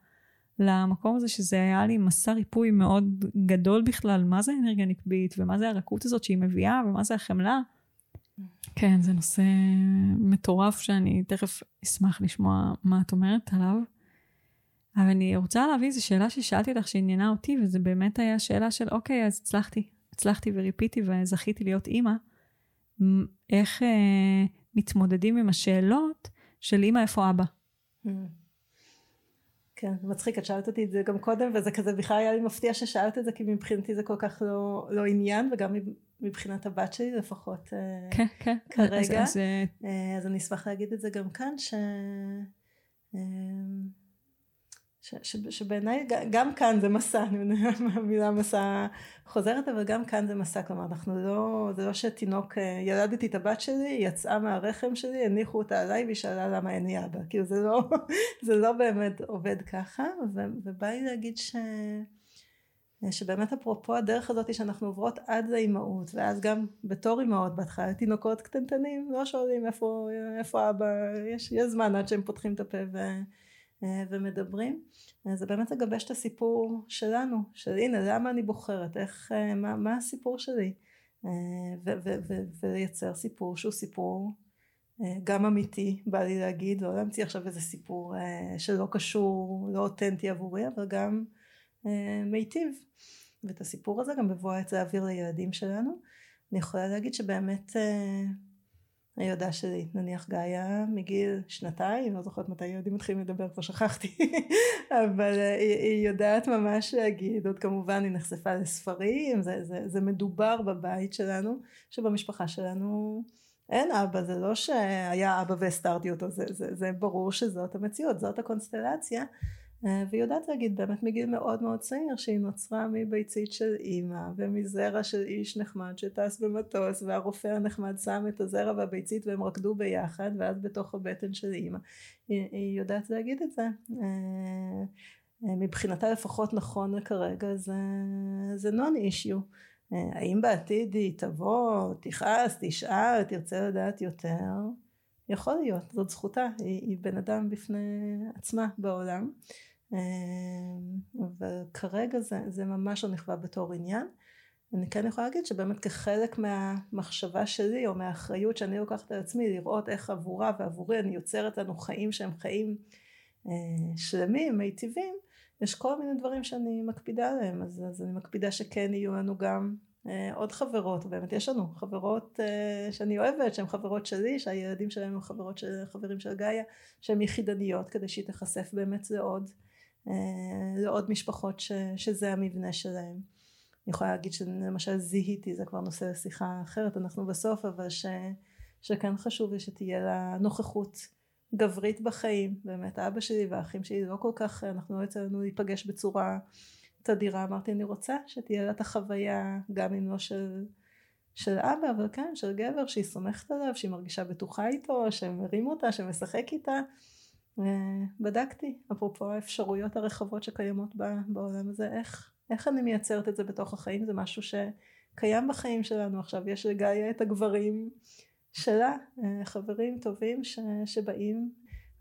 למקום הזה שזה היה לי מסע ריפוי מאוד גדול בכלל, מה זה אנרגיה נקבית ומה זה הרכות הזאת שהיא מביאה ומה זה החמלה. כן, זה נושא מטורף שאני תכף אשמח לשמוע מה את אומרת עליו. אבל אני רוצה להביא איזו שאלה ששאלתי אותך שעניינה אותי, וזה באמת היה שאלה של, אוקיי, אז הצלחתי, הצלחתי וריפיתי וזכיתי להיות אימא. איך אה, מתמודדים עם השאלות של אימא, איפה אבא? Mm. כן, מצחיק, את שאלת אותי את זה גם קודם, וזה כזה בכלל היה לי מפתיע ששאלת את זה, כי מבחינתי זה כל כך לא, לא עניין, וגם מבחינת הבת שלי לפחות אה, כן, כן. כרגע. אז, אז, אה, אז אני אשמח להגיד את זה גם כאן, ש... שבעיניי גם כאן זה מסע, אני המילה מסע חוזרת, אבל גם כאן זה מסע, כלומר אנחנו לא, זה לא שתינוק, אה, ילדתי את הבת שלי, היא יצאה מהרחם שלי, הניחו אותה עליי והיא שאלה למה אין לי אבא, כאילו זה לא, זה לא באמת עובד ככה, ו, ובא לי להגיד ש... שבאמת אפרופו הדרך הזאת שאנחנו עוברות עד לאימהות ואז גם בתור אימהות בהתחלה תינוקות קטנטנים לא שואלים איפה, איפה אבא יש, יש זמן עד שהם פותחים את הפה ו, ומדברים. זה באמת לגבש את הסיפור שלנו של הנה למה אני בוחרת? איך אה, מה, מה הסיפור שלי? אה, ולייצר סיפור שהוא סיפור גם אמיתי בא לי להגיד לא להמציא עכשיו איזה סיפור שלא קשור לא אותנטי עבורי אבל גם מיטיב. ואת הסיפור הזה גם בבוא העת להעביר לילדים שלנו. אני יכולה להגיד שבאמת הילדה שלי, נניח גאיה מגיל שנתיים, לא זוכרת מתי ילדים מתחילים לדבר, כבר שכחתי, אבל היא, היא יודעת ממש להגיד, עוד כמובן היא נחשפה לספרים, זה, זה, זה מדובר בבית שלנו, שבמשפחה שלנו אין אבא, זה לא שהיה אבא והסתרתי אותו, זה, זה, זה ברור שזאת המציאות, זאת הקונסטלציה, אה, והיא יודעת להגיד באמת מגיל מאוד מאוד צעיר שהיא נוצרה מביצית של אימא ומזרע של איש נחמד שטס במטוס והרופא הנחמד שם את הזרע והביצית והם רקדו ביחד ואז בתוך הבטן של אימא. היא, היא יודעת להגיד את זה. אה, אה, מבחינתה לפחות נכון כרגע זה, זה נון אישיו האם בעתיד היא תבוא, תכעס, תשאל, תרצה לדעת יותר? יכול להיות, זאת זכותה, היא, היא בן אדם בפני עצמה בעולם וכרגע זה, זה ממש לא נכווה בתור עניין. אני כן יכולה להגיד שבאמת כחלק מהמחשבה שלי או מהאחריות שאני לוקחת על עצמי לראות איך עבורה ועבורי אני יוצרת לנו חיים שהם חיים אה, שלמים, מיטיבים, יש כל מיני דברים שאני מקפידה עליהם, אז, אז אני מקפידה שכן יהיו לנו גם אה, עוד חברות, באמת יש לנו חברות אה, שאני אוהבת, שהן חברות שלי, שהילדים שלהם הם חברות של חברים של גאיה, שהן יחידניות, כדי שהיא תיחשף באמת לעוד, אה, לעוד משפחות ש, שזה המבנה שלהם. אני יכולה להגיד שלמשל זיהיתי, זה כבר נושא לשיחה אחרת, אנחנו בסוף, אבל ש, שכן חשוב לי שתהיה לה נוכחות גברית בחיים, באמת אבא שלי והאחים שלי לא כל כך, אנחנו לא יצא לנו להיפגש בצורה תדירה. אמרתי אני רוצה שתהיה לה את החוויה גם אם לא של, של אבא אבל כן של גבר שהיא סומכת עליו שהיא מרגישה בטוחה איתו שמרים אותה שמשחק איתה בדקתי אפרופו האפשרויות הרחבות שקיימות בעולם הזה איך, איך אני מייצרת את זה בתוך החיים? זה משהו שקיים בחיים שלנו. עכשיו יש לגאיה את הגברים שלה חברים טובים ש, שבאים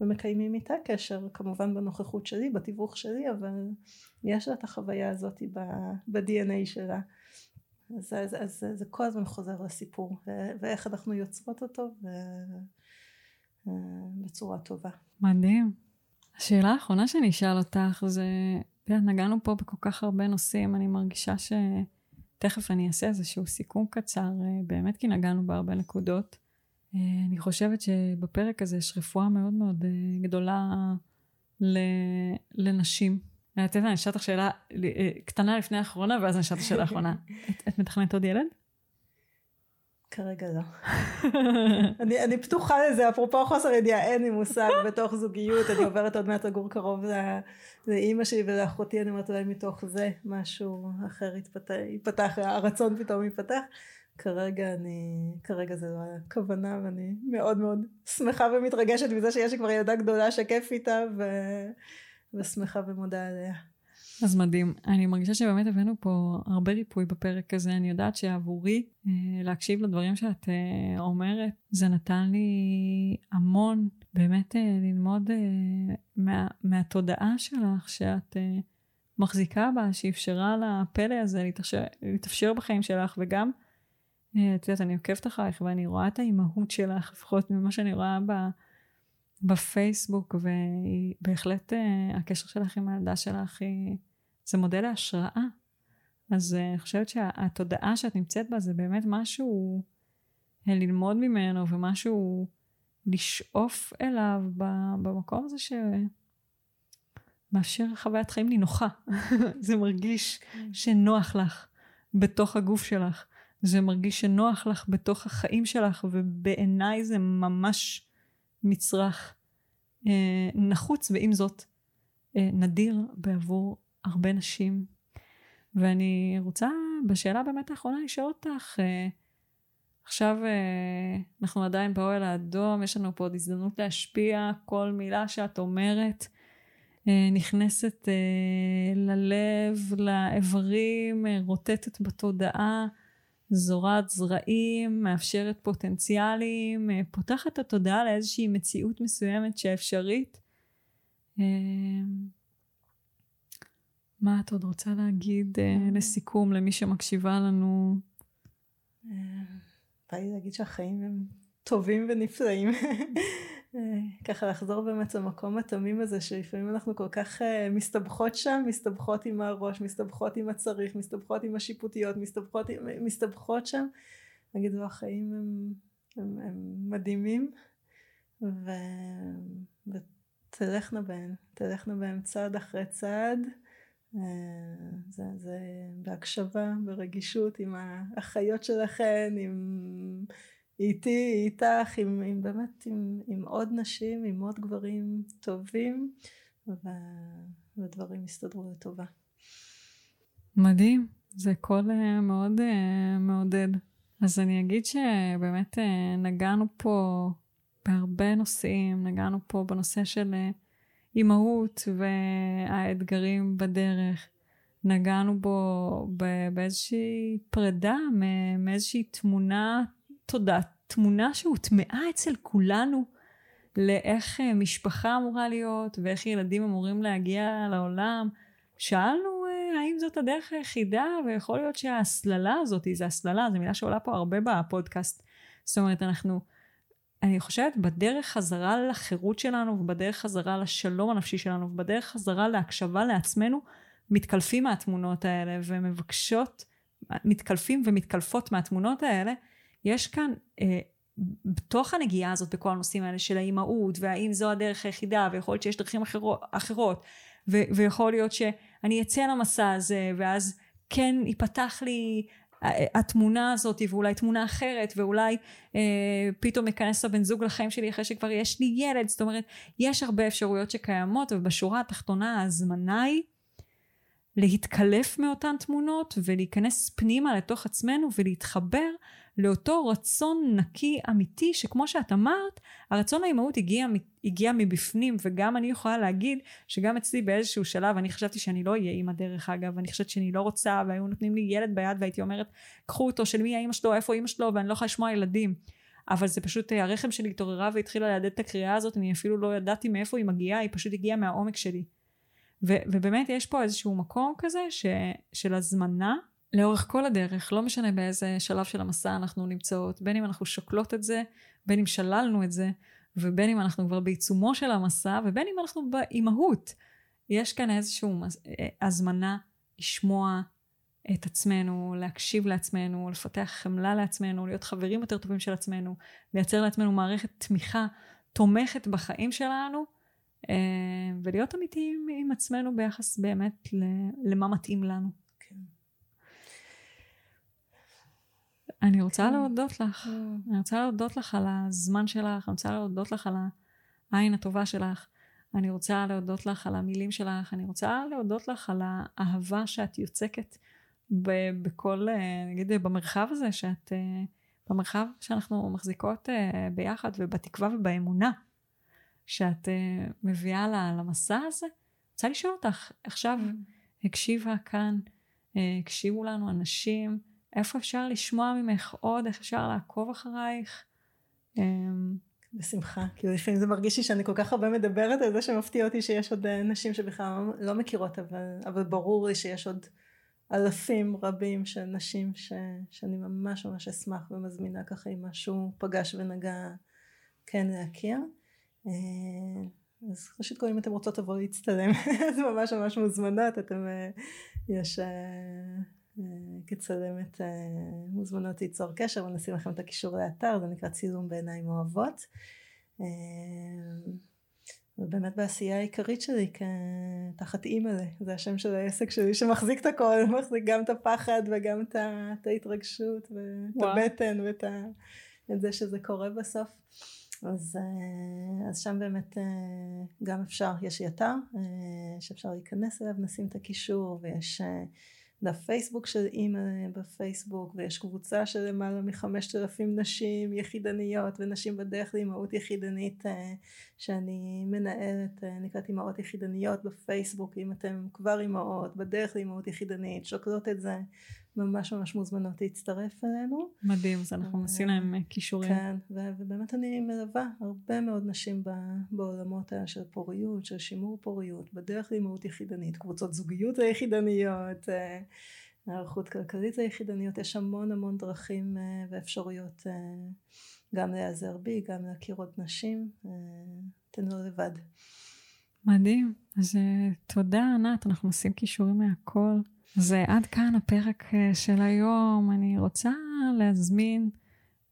ומקיימים איתה קשר כמובן בנוכחות שלי בתיווך שלי אבל יש לה את החוויה הזאת ב-DNA שלה. אז, אז, אז זה כל הזמן חוזר לסיפור ואיך אנחנו יוצרות אותו ו... בצורה טובה. מדהים. השאלה האחרונה שאני אשאל אותך זה, תראה, נגענו פה בכל כך הרבה נושאים, אני מרגישה שתכף אני אעשה איזשהו סיכום קצר, באמת כי נגענו בהרבה נקודות. אני חושבת שבפרק הזה יש רפואה מאוד מאוד אה, גדולה לנשים. את יודעת, אני אשאל אותך שאלה אה, קטנה לפני האחרונה, ואז אני אשאל את השאלה האחרונה. את מתכננת עוד ילד? כרגע לא. אני, אני פתוחה לזה, אפרופו חוסר ידיעה, אין לי מושג בתוך זוגיות, אני עוברת עוד מעט לגור קרוב לאימא שלי ולאחותי, אני אומרת אולי מתוך זה משהו אחר יתפתח, יתפתח הרצון פתאום יפתח. כרגע אני, כרגע זה לא הכוונה ואני מאוד מאוד שמחה ומתרגשת מזה שיש לי כבר ילדה גדולה שכיף איתה ו... ושמחה ומודה עליה. אז מדהים. אני מרגישה שבאמת הבאנו פה הרבה ריפוי בפרק הזה. אני יודעת שעבורי אה, להקשיב לדברים שאת אה, אומרת, זה נתן לי המון באמת אה, ללמוד מה, מהתודעה שלך שאת מחזיקה בה, שאפשרה לפלא הזה להתאפשר, להתאפשר בחיים שלך, וגם את יודעת, אני עוקבת אחריך ואני רואה את האימהות שלך, לפחות ממה שאני רואה ב, בפייסבוק, ובהחלט אה, הקשר שלך עם הילדה שלך היא, זה מודל להשראה. אז אני חושבת שהתודעה שאת נמצאת בה זה באמת משהו ללמוד ממנו ומשהו לשאוף אליו במקום הזה שמאפשר חוויית חיים נינוחה. זה מרגיש כן. שנוח לך בתוך הגוף שלך. זה מרגיש שנוח לך בתוך החיים שלך, ובעיניי זה ממש מצרך אה, נחוץ, ועם זאת אה, נדיר בעבור הרבה נשים. ואני רוצה בשאלה באמת האחרונה לשאול אותך, אה, עכשיו אה, אנחנו עדיין באוהל האדום, יש לנו פה עוד הזדמנות להשפיע, כל מילה שאת אומרת אה, נכנסת אה, ללב, לאיברים, רוטטת בתודעה, זורעת זרעים, מאפשרת פוטנציאלים, פותחת את התודעה לאיזושהי מציאות מסוימת שאפשרית. מה את עוד רוצה להגיד לסיכום למי שמקשיבה לנו? בא לי להגיד שהחיים הם טובים ונפלאים. ככה לחזור באמת למקום התמים הזה שלפעמים אנחנו כל כך uh, מסתבכות שם, מסתבכות עם הראש, מסתבכות עם הצריך, מסתבכות עם השיפוטיות, מסתבכות, מסתבכות שם. נגיד החיים הם, הם, הם מדהימים ו, ותלכנה בהם, תלכנה בהם צעד אחרי צעד. אה, זה, זה בהקשבה, ברגישות, עם האחיות שלכן, עם איתי, איתך, עם, עם באמת עם, עם עוד נשים, עם עוד גברים טובים, ודברים יסתדרו לטובה. מדהים, זה קול אה, מאוד אה, מעודד. אז אני אגיד שבאמת נגענו פה בהרבה נושאים, נגענו פה בנושא של אימהות והאתגרים בדרך. נגענו בו באיזושהי פרידה, מאיזושהי תמונה, תודה, תמונה שהוטמעה אצל כולנו לאיך אה, משפחה אמורה להיות ואיך ילדים אמורים להגיע לעולם. שאלנו אה, האם זאת הדרך היחידה, ויכול להיות שההסללה הזאת, זו הסללה, זו מילה שעולה פה הרבה בפודקאסט. זאת אומרת, אנחנו אני חושבת בדרך חזרה לחירות שלנו ובדרך חזרה לשלום הנפשי שלנו ובדרך חזרה להקשבה לעצמנו מתקלפים מהתמונות האלה ומבקשות מתקלפים ומתקלפות מהתמונות האלה יש כאן אה, בתוך הנגיעה הזאת בכל הנושאים האלה של האימהות והאם זו הדרך היחידה ויכול להיות שיש דרכים אחרות, אחרות ו, ויכול להיות שאני אצא למסע הזה ואז כן ייפתח לי התמונה הזאת ואולי תמונה אחרת ואולי אה, פתאום ייכנס הבן זוג לחיים שלי אחרי שכבר יש לי ילד. זאת אומרת יש הרבה אפשרויות שקיימות ובשורה התחתונה ההזמנה היא להתקלף מאותן תמונות ולהיכנס פנימה לתוך עצמנו ולהתחבר לאותו רצון נקי אמיתי שכמו שאת אמרת הרצון לאימהות הגיע, הגיע מבפנים וגם אני יכולה להגיד שגם אצלי באיזשהו שלב אני חשבתי שאני לא אהיה אימא דרך אגב אני חשבתי שאני לא רוצה והיו נותנים לי ילד ביד והייתי אומרת קחו אותו של מי האימא שלו איפה אימא שלו ואני לא יכולה לשמוע ילדים. אבל זה פשוט הרחם שלי התעוררה והתחילה להדד את הקריאה הזאת אני אפילו לא ידעתי מאיפה היא מגיעה היא פשוט הגיעה מהעומק שלי. ו- ובאמת יש פה איזשהו מקום כזה ש- של הזמנה לאורך כל הדרך, לא משנה באיזה שלב של המסע אנחנו נמצאות, בין אם אנחנו שוקלות את זה, בין אם שללנו את זה, ובין אם אנחנו כבר בעיצומו של המסע, ובין אם אנחנו באימהות. יש כאן איזושהי אה, הזמנה לשמוע את עצמנו, להקשיב לעצמנו, לפתח חמלה לעצמנו, להיות חברים יותר טובים של עצמנו, לייצר לעצמנו מערכת תמיכה תומכת בחיים שלנו, אה, ולהיות אמיתיים עם עצמנו ביחס באמת למה מתאים לנו. אני רוצה כן. להודות לך. Mm. אני רוצה להודות לך על הזמן שלך, אני רוצה להודות לך על העין הטובה שלך. אני רוצה להודות לך על המילים שלך, אני רוצה להודות לך על האהבה שאת יוצקת ב- בכל, אה, נגיד, במרחב הזה, שאת, אה, במרחב שאנחנו מחזיקות אה, ביחד, ובתקווה ובאמונה שאת מביאה למסע הזה. רוצה לשאול אותך, עכשיו mm. הקשיבה כאן, הקשיבו לנו אנשים, איפה אפשר לשמוע ממך עוד, איך אפשר לעקוב אחרייך? אמ, בשמחה, כאילו לפעמים זה מרגיש לי שאני כל כך הרבה מדברת על זה שמפתיע אותי שיש עוד נשים שבכלל לא מכירות, אבל, אבל ברור לי שיש עוד, אלפים רבים של נשים ש, שאני ממש ממש אשמח ומזמינה ככה אם משהו פגש ונגע כן להכיר. אה, אז ראשית כל אם אתם רוצות לבוא להצטלם אז ממש ממש מוזמנות אתם אה, יש כצלמת מוזמנות ליצור קשר ונשים לכם את הקישור לאתר זה נקרא צילום בעיניים אוהבות ובאמת בעשייה העיקרית שלי תחת אימא'לה זה השם של העסק שלי שמחזיק את הכל מחזיק גם את הפחד וגם את, ההתרגשות ואת וואו. הבטן ואת ה, את זה שזה קורה בסוף אז, אה, אז שם באמת אה, גם אפשר יש אתר אה, שאפשר להיכנס אליו נשים את הקישור ויש דף פייסבוק של אימא בפייסבוק ויש קבוצה של למעלה מחמשת אלפים נשים יחידניות ונשים בדרך לאימהות יחידנית אה, שאני מנהלת אה, נקראת אימהות יחידניות בפייסבוק אם אתם כבר אימהות בדרך לאימהות יחידנית שוקלות את זה ממש ממש מוזמנות להצטרף אלינו. מדהים, אז אנחנו נשים להם אה, כישורים. כן, ובאמת אני מלווה הרבה מאוד נשים בעולמות האלה של פוריות, של שימור פוריות, בדרך לאימהות יחידנית, קבוצות זוגיות היחידניות, אה, הערכות כלכלית היחידניות, יש המון המון דרכים אה, ואפשרויות גם להיעזר בי, גם להכיר עוד נשים, אתן לא לבד. מדהים, אז תודה ענת, אנחנו עושים כישורים מהכל. אז עד כאן הפרק אה, של היום. אני רוצה להזמין,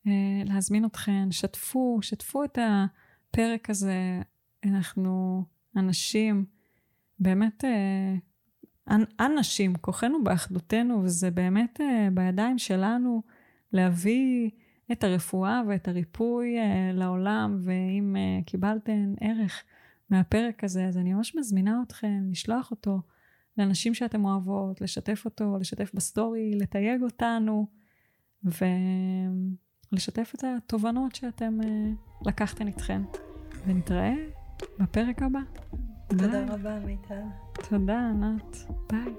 אה, להזמין אתכן, שתפו, שתפו את הפרק הזה. אנחנו אנשים, באמת, אה, אנשים, כוחנו באחדותנו, וזה באמת בידיים שלנו להביא את הרפואה ואת הריפוי לעולם, ואם קיבלתן ערך מהפרק הזה, אז אני ממש מזמינה אתכם לשלוח אותו. לאנשים שאתם אוהבות, לשתף אותו, לשתף בסטורי, לתייג אותנו, ולשתף את התובנות שאתם uh, לקחתם איתכם. ונתראה בפרק הבא. תודה ביי. רבה, מיטל. תודה, ענת. ביי.